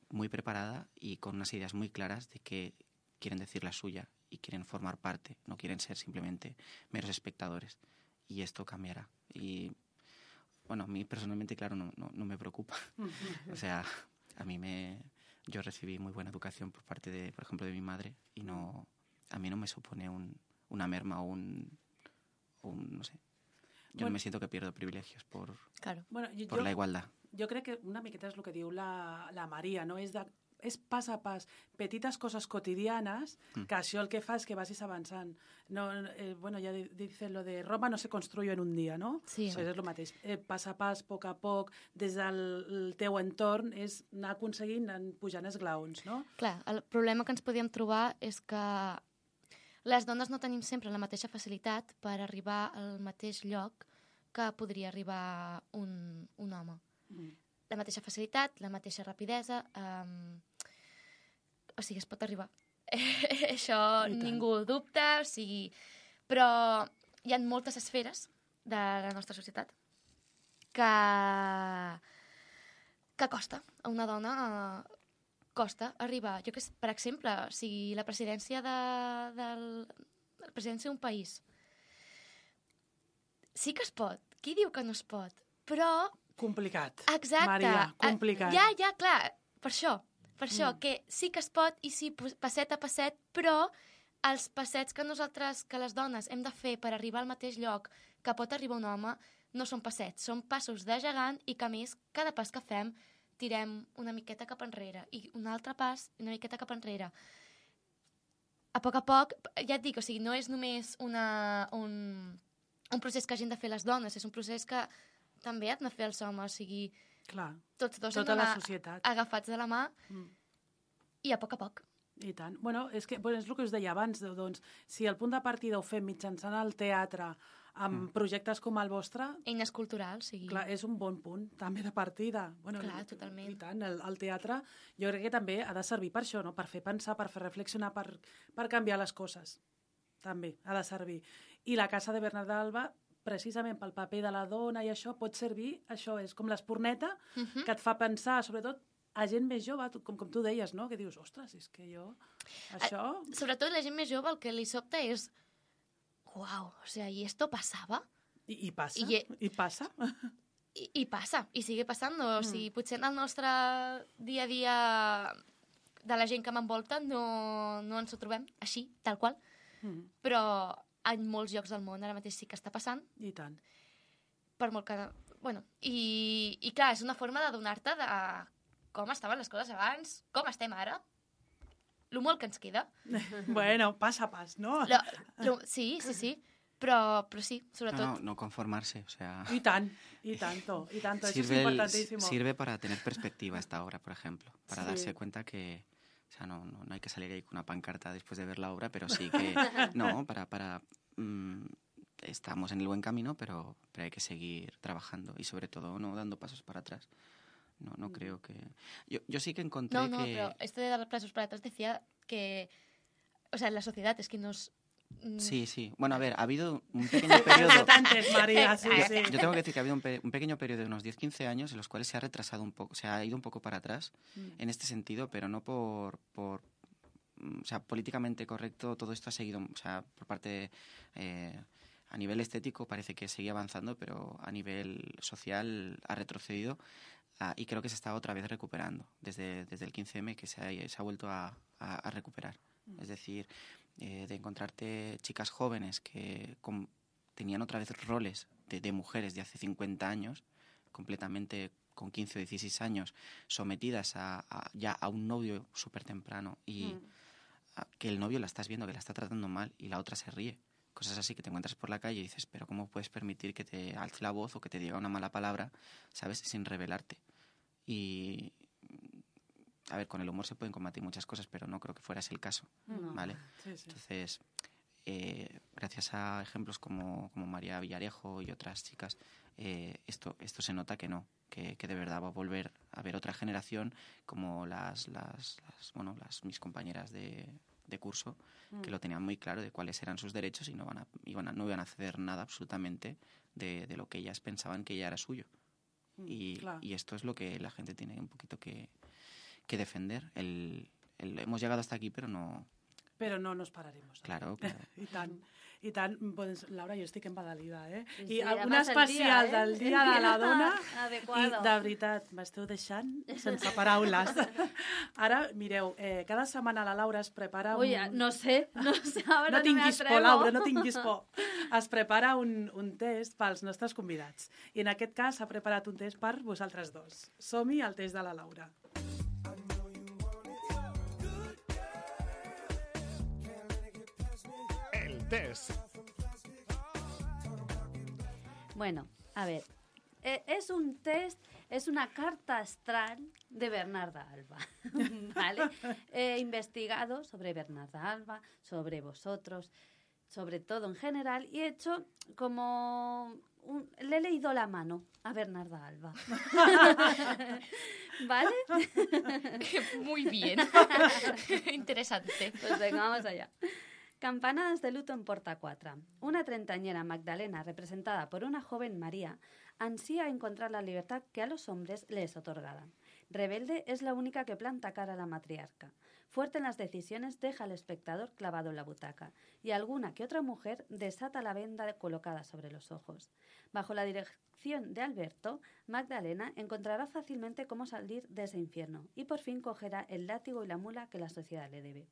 muy preparada y con unas ideas muy claras de que quieren decir la suya y quieren formar parte, no quieren ser simplemente meros espectadores. Y esto cambiará. Y bueno, a mí personalmente, claro, no, no, no me preocupa. *laughs* o sea, a mí me... Yo recibí muy buena educación por parte de, por ejemplo, de mi madre y no, a mí no me supone un, una merma o un, o un, no sé. Yo no Bueno. me siento que pierdo privilegios por, Claro. Bueno, jo, por la igualdad. jo crec que una miqueta és el que diu la, la Maria, no? És, de, és pas a pas, petites coses quotidianes, Mm. que això el que fa és que vagis avançant. No, eh, bueno, ja di- dicen lo de Roma no se construye en un dia, no? Sí. Pues és el mateix. Eh, pas a pas, a poc a poc, des del el teu entorn, és anar aconseguint, anar pujant esglaons, no? Clar, el problema que ens podíem trobar és que les dones no tenim sempre la mateixa facilitat per arribar al mateix lloc que podria arribar un, un home. Mm. La mateixa facilitat, la mateixa rapidesa... Um, o sigui, es pot arribar. *laughs* Això ningú ho dubta, o sigui... Però hi ha moltes esferes de la nostra societat que, que costa a una dona eh, costa arribar. Jo que per exemple, si la presidència de, del, la presidència d'un país sí que es pot. Qui diu que no es pot? Però, Complicat. exacte. Maria, eh, complicat. Ja, ja, clar, per això. Per això, Mm. que sí que es pot i sí, passet a passet, però els passets que nosaltres, que les dones, hem de fer per arribar al mateix lloc que pot arribar un home, no són passets, són passos de gegant i que, a més, cada pas que fem tirem una miqueta cap enrere i un altre pas una miqueta cap enrere. A poc a poc, ja et dic, o sigui, no és només una, un, un procés que hagin de fer les dones, és un procés que també han de fer els homes, o sigui, Clar, tots dos tota la societat. agafats de la mà Mm. i a poc a poc. I tant. Bueno, és, que, bueno, és el que us deia abans, doncs, si el punt de partida ho fem mitjançant el teatre, amb projectes com el vostre, Eines culturals, sigui... clar, és un bon punt, també de partida. Bueno, Clar, i- totalment. I tant, el, el teatre jo crec que també ha de servir per això, no? per fer pensar, per fer reflexionar, per, per canviar les coses. També ha de servir. I la Casa de Bernat d'Alba, precisament pel paper de la dona i això, pot servir, això és com l'esporneta, Mhm. que et fa pensar, sobretot, a gent més jove, tu- com, com tu deies, no? que dius, ostres, és que jo... Això... Sobretot la gent més jove el que li sobta és uau, o sea, ¿y esto pasaba? I, i passa, I- i passa. I, i passa, i sigue passant. O Mm. sigui, potser en el nostre dia a dia de la gent que m'envolta no, no ens ho trobem així, tal qual, Mm, però en molts llocs del món ara mateix sí que està passant, I tant. per molt que... Bueno, i, i clar, és una forma de donar-te de com estaven les coses abans, com estem ara, lo molt que ens queda. *laughs* bueno, pas a pas, no? Lo, lo, sí, sí, sí, però, però sí, No, sobretot... no, no conformarse, o sea... I tant, i tanto, i tanto. Eso Sirve, es el- importantísimo. sirve para tener perspectiva esta obra, por ejemplo, para Sí. darse cuenta que, o sea, no, no, no hay que salir ahí con una pancarta después de ver la obra, pero sí que, *laughs* no, para, para, mm, estamos en el buen camino, pero, pero hay que seguir trabajando y sobre todo no dando pasos para atrás. No, no creo que... Yo, yo sí que encontré No, no, que... pero esto de dar pasos para atrás decía que, o sea, la sociedad es que nos... mm, Sí, sí. Bueno, a ver, ha habido un *laughs* pequeño periodo... María, *laughs* sí, Yo- sí. Yo tengo que decir que ha habido un, pe- un pequeño periodo de unos 10-15 años en los cuales se ha retrasado un poco, se ha ido un poco para atrás Mm. en este sentido, pero no por, por mm, o sea, políticamente correcto, todo esto ha seguido, o sea, por parte, eh, a nivel estético parece que seguía avanzando, pero a nivel social ha retrocedido ah, y creo que se está otra vez recuperando desde, desde el 15M que se ha, se ha vuelto a, a- a recuperar. Es decir, eh, de encontrarte chicas jóvenes que con- tenían otra vez roles de, de mujeres de hace 50 años, completamente con 15 o 16 años, sometidas a, a- ya a un novio súper temprano y Mm. que el novio la estás viendo que la está tratando mal y la otra se ríe. Cosas así que te encuentras por la calle y dices, pero ¿cómo puedes permitir que te alce la voz o que te diga una mala palabra, sabes, sin revelarte? Y, a ver, con el humor se pueden combatir muchas cosas, pero no creo que fuera ese el caso, No. ¿vale? Sí, sí. Entonces, eh, gracias a ejemplos como, como María Villarejo y otras chicas, eh, esto, esto se nota que no, que, que de verdad va a volver a haber otra generación como las, las, las, bueno, las mis compañeras de, de curso, que Mm. lo tenían muy claro de cuáles eran sus derechos y no, van a, iban a- no iban a ceder nada absolutamente de, de lo que ellas pensaban que ya era suyo. Mm, Y, y esto es lo que la gente tiene un poquito que, que defender. El, el- hemos llegado hasta aquí, pero no, Però no nos pararemos. Claro, *laughs* claro. I tant. I tant, doncs, Laura, jo estic embadalida, eh? Sí, I un el dia, especial eh? del Dia *laughs* de la Dona. Adecuado. I, de veritat, *laughs* m'esteu deixant sense paraules. Ara, mireu, eh, cada setmana la Laura es prepara un... No sé, no sé, ahora no tinguis me por. Laura, no tinguis por. Es prepara un, un test pels nostres convidats. I en aquest cas s'ha preparat un test per vosaltres dos. Som-hi al test de la Laura. Test. Bueno, a ver, eh, es un test, es una carta astral de Bernarda Alba, *laughs* ¿vale? He investigado sobre Bernarda Alba, sobre vosotros, sobre todo en general, y he hecho como... un- le he leído la mano a Bernarda Alba. *laughs* ¿Vale? *laughs* Muy bien. Interesante. Pues venga, vamos allá. Campanadas de luto en Porta 4. Una treintañera Magdalena, representada por una joven María, ansía encontrar la libertad que a los hombres les es otorgada. Rebelde es la única que planta cara a la matriarca. Fuerte en las decisiones, deja al espectador clavado en la butaca. Y alguna que otra mujer desata la venda colocada sobre los ojos. Bajo la dirección de Alberto, Magdalena encontrará fácilmente cómo salir de ese infierno y por fin cogerá el látigo y la mula que la sociedad le debe.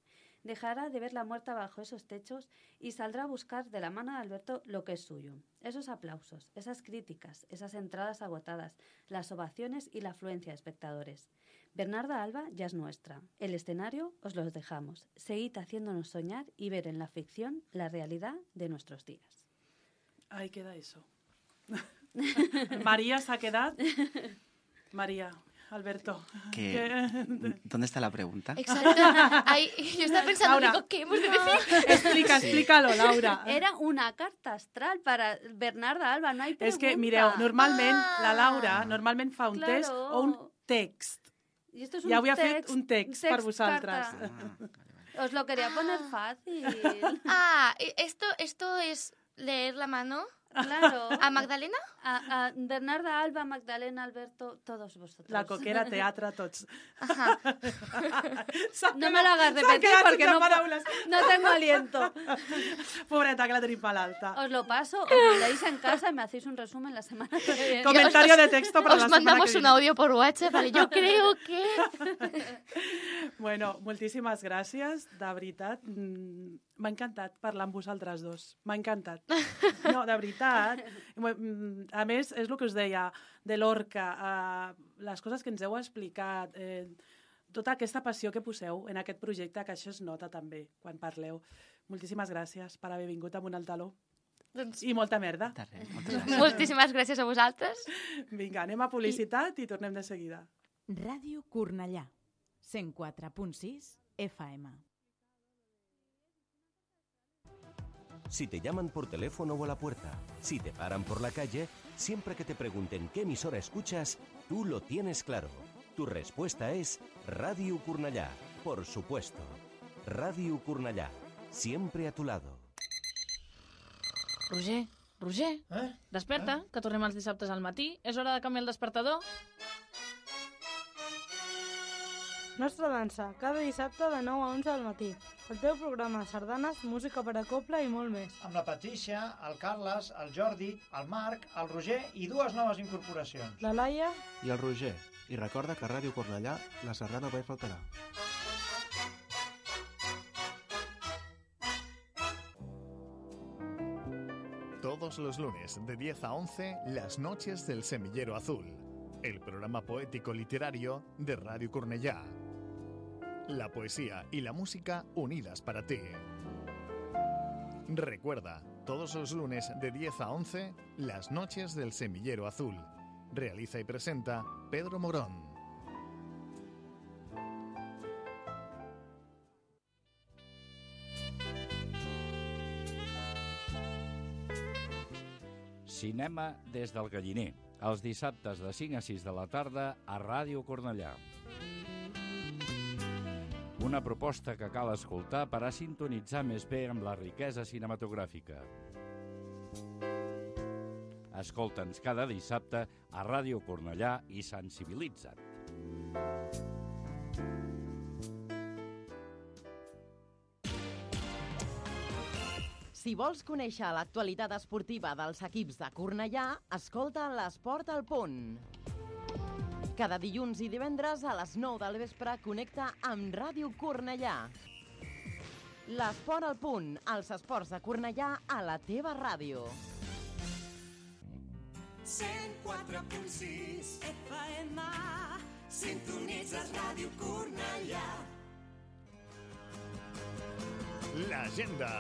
Dejará de ver la muerta bajo esos techos y saldrá a buscar de la mano de Alberto lo que es suyo. Esos aplausos, esas críticas, esas entradas agotadas, las ovaciones y la afluencia de espectadores. Bernarda Alba ya es nuestra. El escenario os los dejamos. Seguid haciéndonos soñar y ver en la ficción la realidad de nuestros días. Ahí queda eso. *laughs* María s'ha quedat... María, Alberto. *laughs* Que- ¿Dónde está la pregunta? Exacto. Ahí, yo estaba pensando, Laura. digo, ¿qué hemos de decir? *laughs* Explica, explícalo, Laura. Era una carta astral para Bernarda Alba, no hay pregunta. És que, mireu, normalment la Laura Ah, normalment fa un claro. test o un text. Y esto es un avui ha fet text- un text, per vosaltres. Ah. Os lo quería poner fácil. *laughs* Ah, esto, esto es leer la mano Claro. *laughs* a Magdalena. A, a Bernarda Alba, Magdalena, Alberto, todos vosotros. La coquera, teatre, tots. Ajá. *laughs* No me lo hagas repetir porque no, no tengo aliento. *laughs* Pobreta, que la tenim per l'alta. Os lo paso, os lo leéis en casa y me hacéis un resumen la semana que viene. Comentario de texto para Os la mandamos que un audio por WhatsApp, vale, yo creo que... Bueno, moltíssimes gràcies, de veritat. M'ha encantat parlar amb vosaltres dos. M'ha encantat. *laughs* No, de veritat. Mm, A més, és el que us deia, de l'Orca, eh, les coses que ens heu explicat, eh, tota aquesta passió que poseu en aquest projecte, que això es nota també quan parleu. Moltíssimes gràcies per haver vingut amb un altaló. Doncs, I molta merda. Res, gràcies. *laughs* moltíssimes gràcies a vosaltres. Vinga, anem a publicitat i tornem de seguida. Ràdio Cornellà, 104.6 FM. Si te llaman por teléfono o a la puerta, si te paran por la calle, siempre que te pregunten qué emisora escuchas, tú lo tienes claro. Tu respuesta es Radio Curnallá, por supuesto. Radio Curnallá, siempre a tu lado. Roger, Roger, Eh? desperta, que tornem els dissabtes al matí. És hora de canviar el despertador. Nostra dansa, cada dissabte de 9 a 11 del matí. El teu programa de sardanes, música per a coble i molt més. Amb la Patricia, el Carles, el Jordi, el Marc, el Roger i dues noves incorporacions. La Laia, I el Roger. I recorda que a Ràdio Cornellà la sardana mai faltarà. Todos los lunes de 10 a 11, Las Noches del Semillero Azul, el programa poético literario de Radio Cornellá. La poesía y la música unidas para ti. Recuerda, todos los lunes de 10 a 11, Las Noches del Semillero Azul. Realiza y presenta Pedro Morón. Cinema des del Galliner, els dissabtes de 5 a 6 de la tarda a Ràdio Cornellà. Una proposta que cal escoltar per a sintonitzar més bé amb la riquesa cinematogràfica. Escolta'ns cada dissabte a Ràdio Cornellà i sensibilitza't. Si vols conèixer l'actualitat esportiva dels equips de Cornellà, escolta l'Esport al Punt. Cada dilluns i divendres a les 9 del vespre connecta amb Ràdio Cornellà. L'Esport al Punt, els esports de Cornellà a la teva ràdio. 104.6 FM Sintonitzes Ràdio Cornellà L'agenda.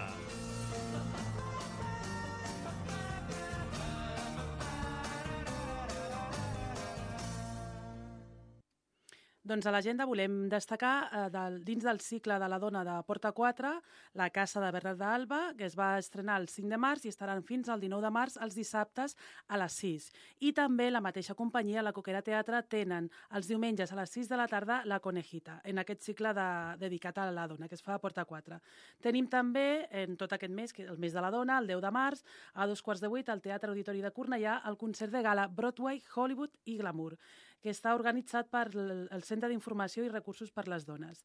Doncs a l'agenda volem destacar eh, del, dins del cicle de la dona de Porta 4 la Casa de Bernat d'Alba, que es va estrenar el 5 de març i estaran fins al 19 de març els dissabtes a les 6. I també la mateixa companyia, la Coquera Teatre, tenen els diumenges a les 6 de la tarda la Conejita, en aquest cicle de, dedicat a la dona, que es fa a Porta 4. Tenim també, en tot aquest mes, que el mes de la dona, el 10 de març, a dos quarts de vuit, al Teatre Auditori de Cornellà, el concert de gala Broadway, Hollywood i Glamour que està organitzat per el Centre d'Informació i Recursos per les Dones.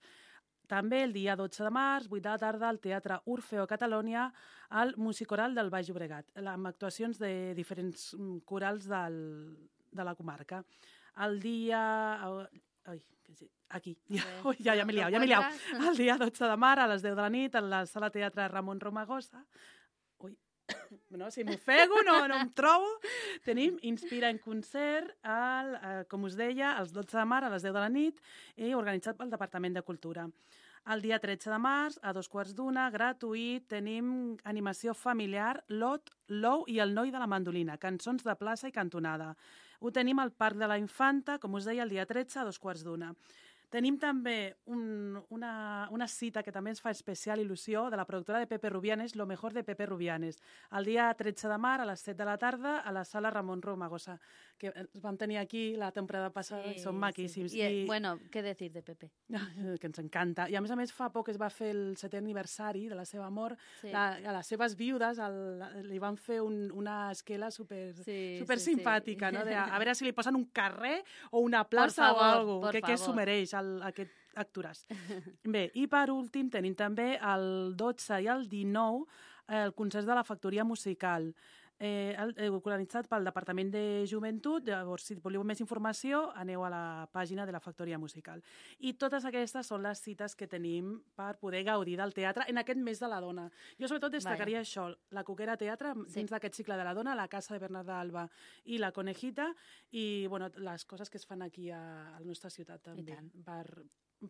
També el dia 12 de març, 8 de la tarda, al Teatre Orfeo Catalònia, al Musicoral del Baix Llobregat, amb actuacions de diferents mm, corals del, de la comarca. El dia... Ai, aquí. Ja, *laughs* ja, ja m'he liat, ja m'he liat. El dia 12 de març, a les 10 de la nit, a la sala teatre Ramon Romagosa. No, si m'ofego, no, no em trobo. Tenim Inspira en concert, al, eh, com us deia, els 12 de març a les 10 de la nit, i organitzat pel Departament de Cultura. El dia 13 de març, a dos quarts d'una, gratuït, tenim animació familiar, Lot, Lou i el noi de la mandolina, cançons de plaça i cantonada. Ho tenim al Parc de la Infanta, com us deia, el dia 13, a dos quarts d'una. Tenim també un, una, una cita que també ens fa especial il·lusió de la productora de Pepe Rubianes, Lo mejor de Pepe Rubianes, el dia 13 de març a les 7 de la tarda a la sala Ramon Romagosa, que els vam tenir aquí la temporada passada i són maquíssims. Y, eh, bueno, ¿qué decir de Pepe? *laughs* que ens encanta. I a més a més fa poc es va fer el setè aniversari de la seva mort. Sí. La, a les seves viudes el, li van fer un, una esquela super, Sí, super sí, sí. simpàtica, no? De, a veure si li posen un carrer o una plaça favor, o alguna por que, que s'ho mereix el, aquest actoràs. *laughs* Bé, i per últim tenim també el 12 i el 19 eh, el concert de la Factoria Musical eh, eh, organitzat pel Departament de Joventut. Llavors, si voleu més informació, aneu a la pàgina de la Factoria Musical. I totes aquestes són les cites que tenim per poder gaudir del teatre en aquest mes de la dona. Jo sobretot destacaria Vaja. això, la Coquera Teatre, Sí. dins d'aquest cicle de la dona, la Casa de Bernat d'Alba i la Conejita, i bueno, les coses que es fan aquí a, a la nostra ciutat també, per,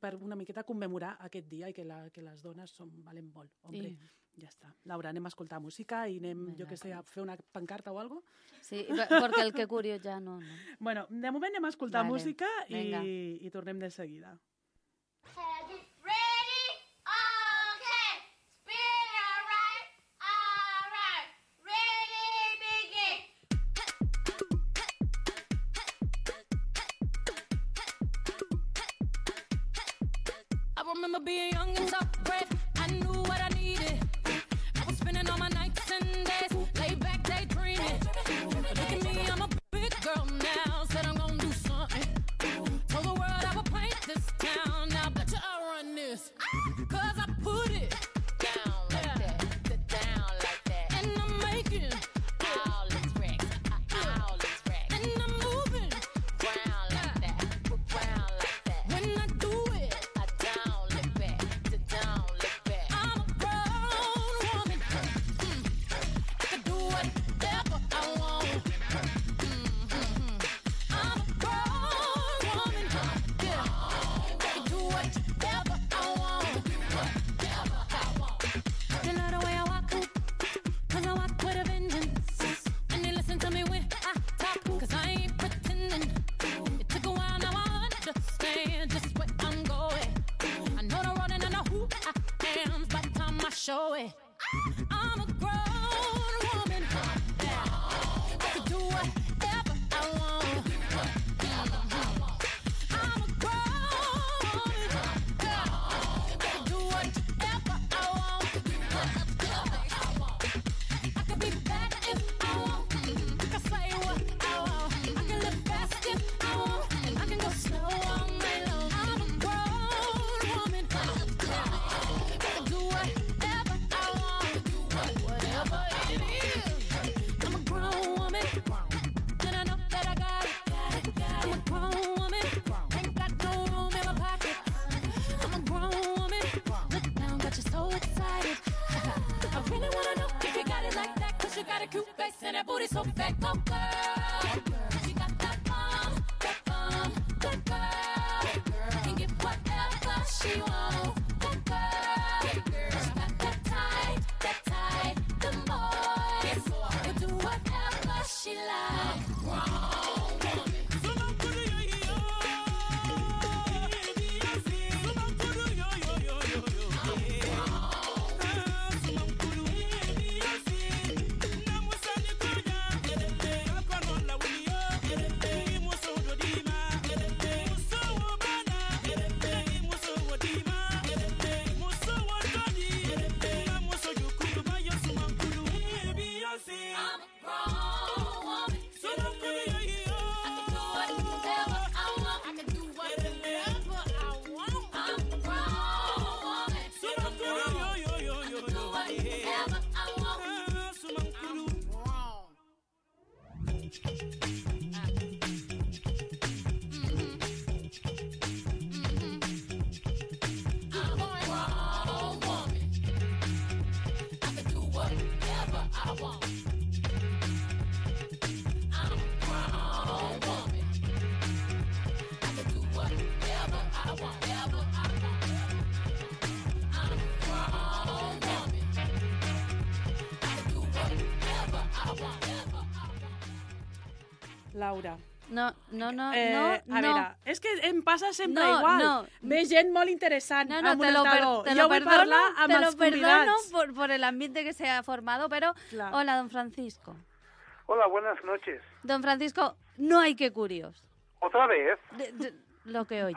per una miqueta commemorar aquest dia i que, la, que les dones són, valen molt. Hombre, I- ja està. Laura, anem a escoltar música i anem, jo que sé, a fer una pancarta o algo? Sí, porque el que curios ya no, no. Bueno, de moment anem a escoltar Vale, música i, i tornem de seguida. I face and that booty so fat. Go girl. Laura. No, no, no, Eh, no, a no. veure, és que em passa sempre No, igual. no. Ve gent molt interessant No, no, amb te un lo, per- te jo lo vull perdono, parlar amb te lo perdono por, por el ambiente que se ha formado, pero... Claro. Hola, don Francisco. Hola, buenas noches. Don Francisco, no hay que curios. ¿Otra vez? De- de- lo que oye.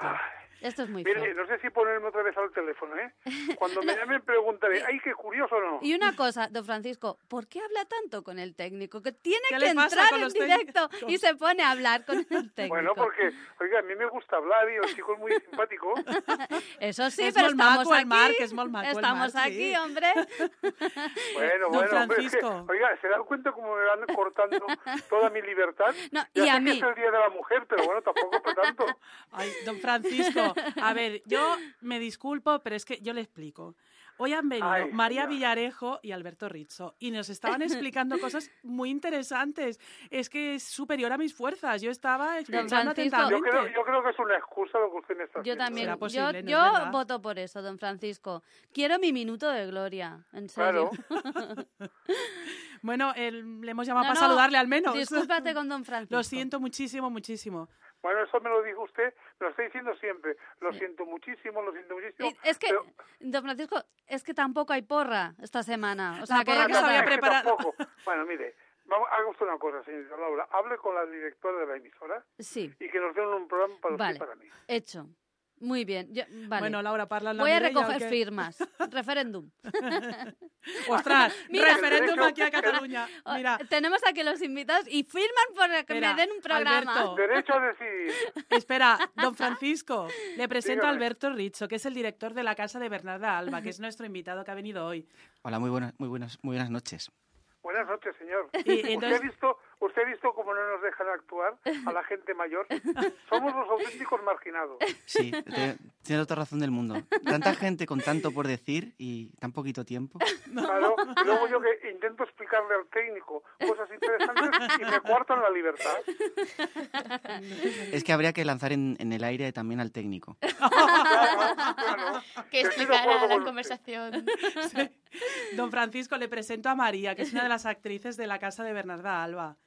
Esto es muy Mire, feo. no sé si ponerme otra vez al teléfono, ¿eh? Cuando me *laughs* llamen preguntaré, ¡ay, qué curioso no! Y una cosa, don Francisco, ¿por qué habla tanto con el técnico? Que tiene ¿Qué que entrar en directo técnicos? y se pone a hablar con el *laughs* técnico. Bueno, porque, oiga, a mí me gusta hablar y el chico es muy simpático. *laughs* Eso sí, Es pero estamos maco el aquí. Marc, es molt maco el Estamos Marc, aquí, sí. hombre. Bueno, Don bueno, hombre, es que, Francisco. oiga, ¿se dan cuenta cómo me van cortando toda mi libertad? No, ya y sé a que mí. es el Día de la Mujer, pero bueno, tampoco por tanto. Ay, don Francisco, a ver, yo me disculpo, pero es que yo le explico. Hoy han venido Ay, María ya. Villarejo y Alberto Rizzo y nos estaban explicando cosas muy interesantes. Es que es superior a mis fuerzas. Yo estaba escuchando atentamente. Yo creo, yo creo que es una excusa lo que usted me está Yo haciendo. también. Yo no voto por eso, don Francisco. Quiero mi minuto de gloria, en serio. *laughs* Bueno, el- le hemos llamado No, para no, saludarle al menos. discúlpate *laughs* con don Francisco. Lo siento muchísimo, muchísimo. Bueno, eso me lo dijo usted, me lo está diciendo siempre. Lo siento muchísimo, lo siento muchísimo. Y Es que, pero- don Francisco, es que tampoco hay porra esta semana. O sea, La que, porra que se había Es que preparado. tampoco. Bueno, mire, vamos, haga usted una cosa, señorita Laura. Hable con la directora de la emisora Sí, y que nos den un programa para usted vale. y para mí. Hecho. Muy bien. Yo- vale. Bueno, Laura, parla la Voy a recoger firmas. *laughs* Referéndum. *laughs* Ostras, *laughs* Mira. referéndum aquí a Cataluña. Mira, Tenemos aquí los invitados y firman por que me den un programa. Alberto. Derecho a decidir. Espera, don Francisco, le presento a. Alberto Rizzo, que es el director de la Casa de Bernarda Alba, que es nuestro invitado que ha venido hoy. Hola, muy buenas, muy buenas, muy buenas noches. Buenas noches, señor. Y ¿Usted, entonces- ha visto, ¿Usted ha visto cómo no nos dejan actuar a la gente mayor? Somos los auténticos marginados. Sí, te- tienes toda razón del mundo. Tanta gente con tanto por decir y tan poquito tiempo. Claro, y luego yo que intento explicarle al técnico cosas interesantes y me cuartan la libertad. Es que habría que lanzar en, en el aire también al técnico. *laughs* Que acuerdo la con conversación. Don Francisco, le presento a María, que es una de las actrices de la Casa de Bernarda Alba.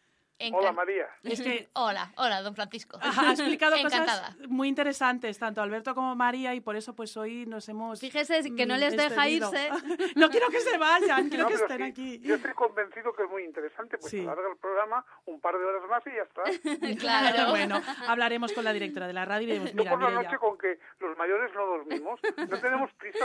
Hola, María. Es que *laughs* Hola, hola, don Francisco. ha explicado *laughs* Encantada. cosas muy interesantes, tanto Alberto como María, y por eso pues hoy nos hemos Fíjese que no mm, les deja irse. *laughs* no quiero que se vayan, quiero No, que estén sí, aquí. Yo estoy convencido que es muy interesante, pues Sí. alarga el programa un par de horas más y ya está. Claro. Bueno, hablaremos con la directora de la radio y diremos, Yo mira, por la noche con que los mayores no dormimos, no tenemos prisa.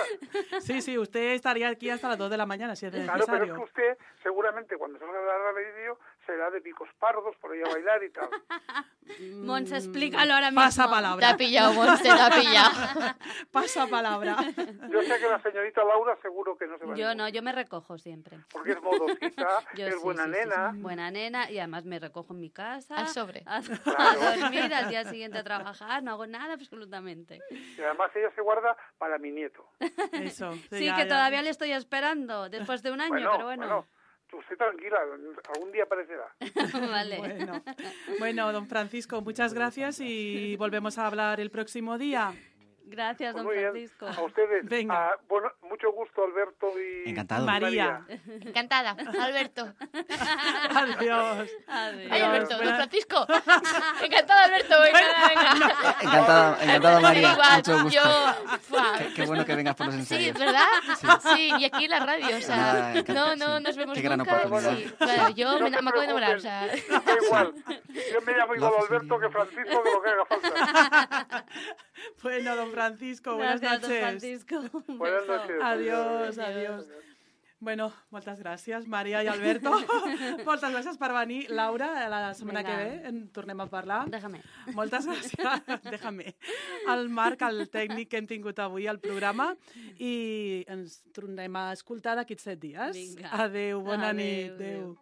Sí, sí, usted estaría aquí hasta las 2 de la mañana si es Claro, pero es necesario. que usted seguramente cuando salga de la radio será de picos pardos por ahí a bailar y tal. *laughs* Mons, explícalo ahora mismo. Pasa palabra. Te ha pillado, Monse, te ha pillado. *laughs* Pasa palabra. Yo sé que la señorita Laura seguro que no se va a Yo ningún- no, yo me recojo siempre. Porque es modosita, *laughs* Yo es sí, buena sí, sí, sí. nena. Buena nena y además me recojo en mi casa. Al sobre. A, a Claro. dormir, al día siguiente a trabajar, no hago nada absolutamente. Y además ella se guarda para mi nieto. Eso. Sí, ya, que ya. todavía le estoy esperando después de un año, Bueno, pero bueno. Usted tranquila, algún día aparecerá. *laughs* vale. Bueno. Bueno, don Francisco, muchas gracias y volvemos a hablar el próximo día. Gracias, Pues don Francisco. a ustedes. Venga. Ah, bueno, mucho gusto, Alberto y Encantado. María. Encantada. Alberto. Adiós. Adiós. Ay, Alberto, don Francisco. Encantado, Alberto. Venga, venga. Encantada, encantada María. Igual, Mucho gusto. yo... Qué, qué bueno que vengas por los Sí, ensayos. ¿verdad? Sí. y aquí en la radio, o sea, Nada, no, no sí. nos vemos Qué gran nunca. oportunidad. Sí, claro, yo No me, acabo de enamorar, o sea... Da igual. Yo me llamo igual Alberto que Francisco, que lo que haga falta. *laughs* *laughs* Bueno, don Francisco, buenas Gracias, don noches. Francisco. Un *laughs* Buenas noches. Adiós, adiós. Bueno, moltes gràcies, Maria i Alberto. *laughs* moltes gràcies per venir. Laura, la setmana Vinga. que ve en tornem a parlar. Déjame. Moltes gràcies. Déjame. El Marc, el tècnic que hem tingut avui al programa i ens tornem a escoltar d'aquí set dies. Vinga. Adéu, bona Adéu, nit. adéu. Adéu.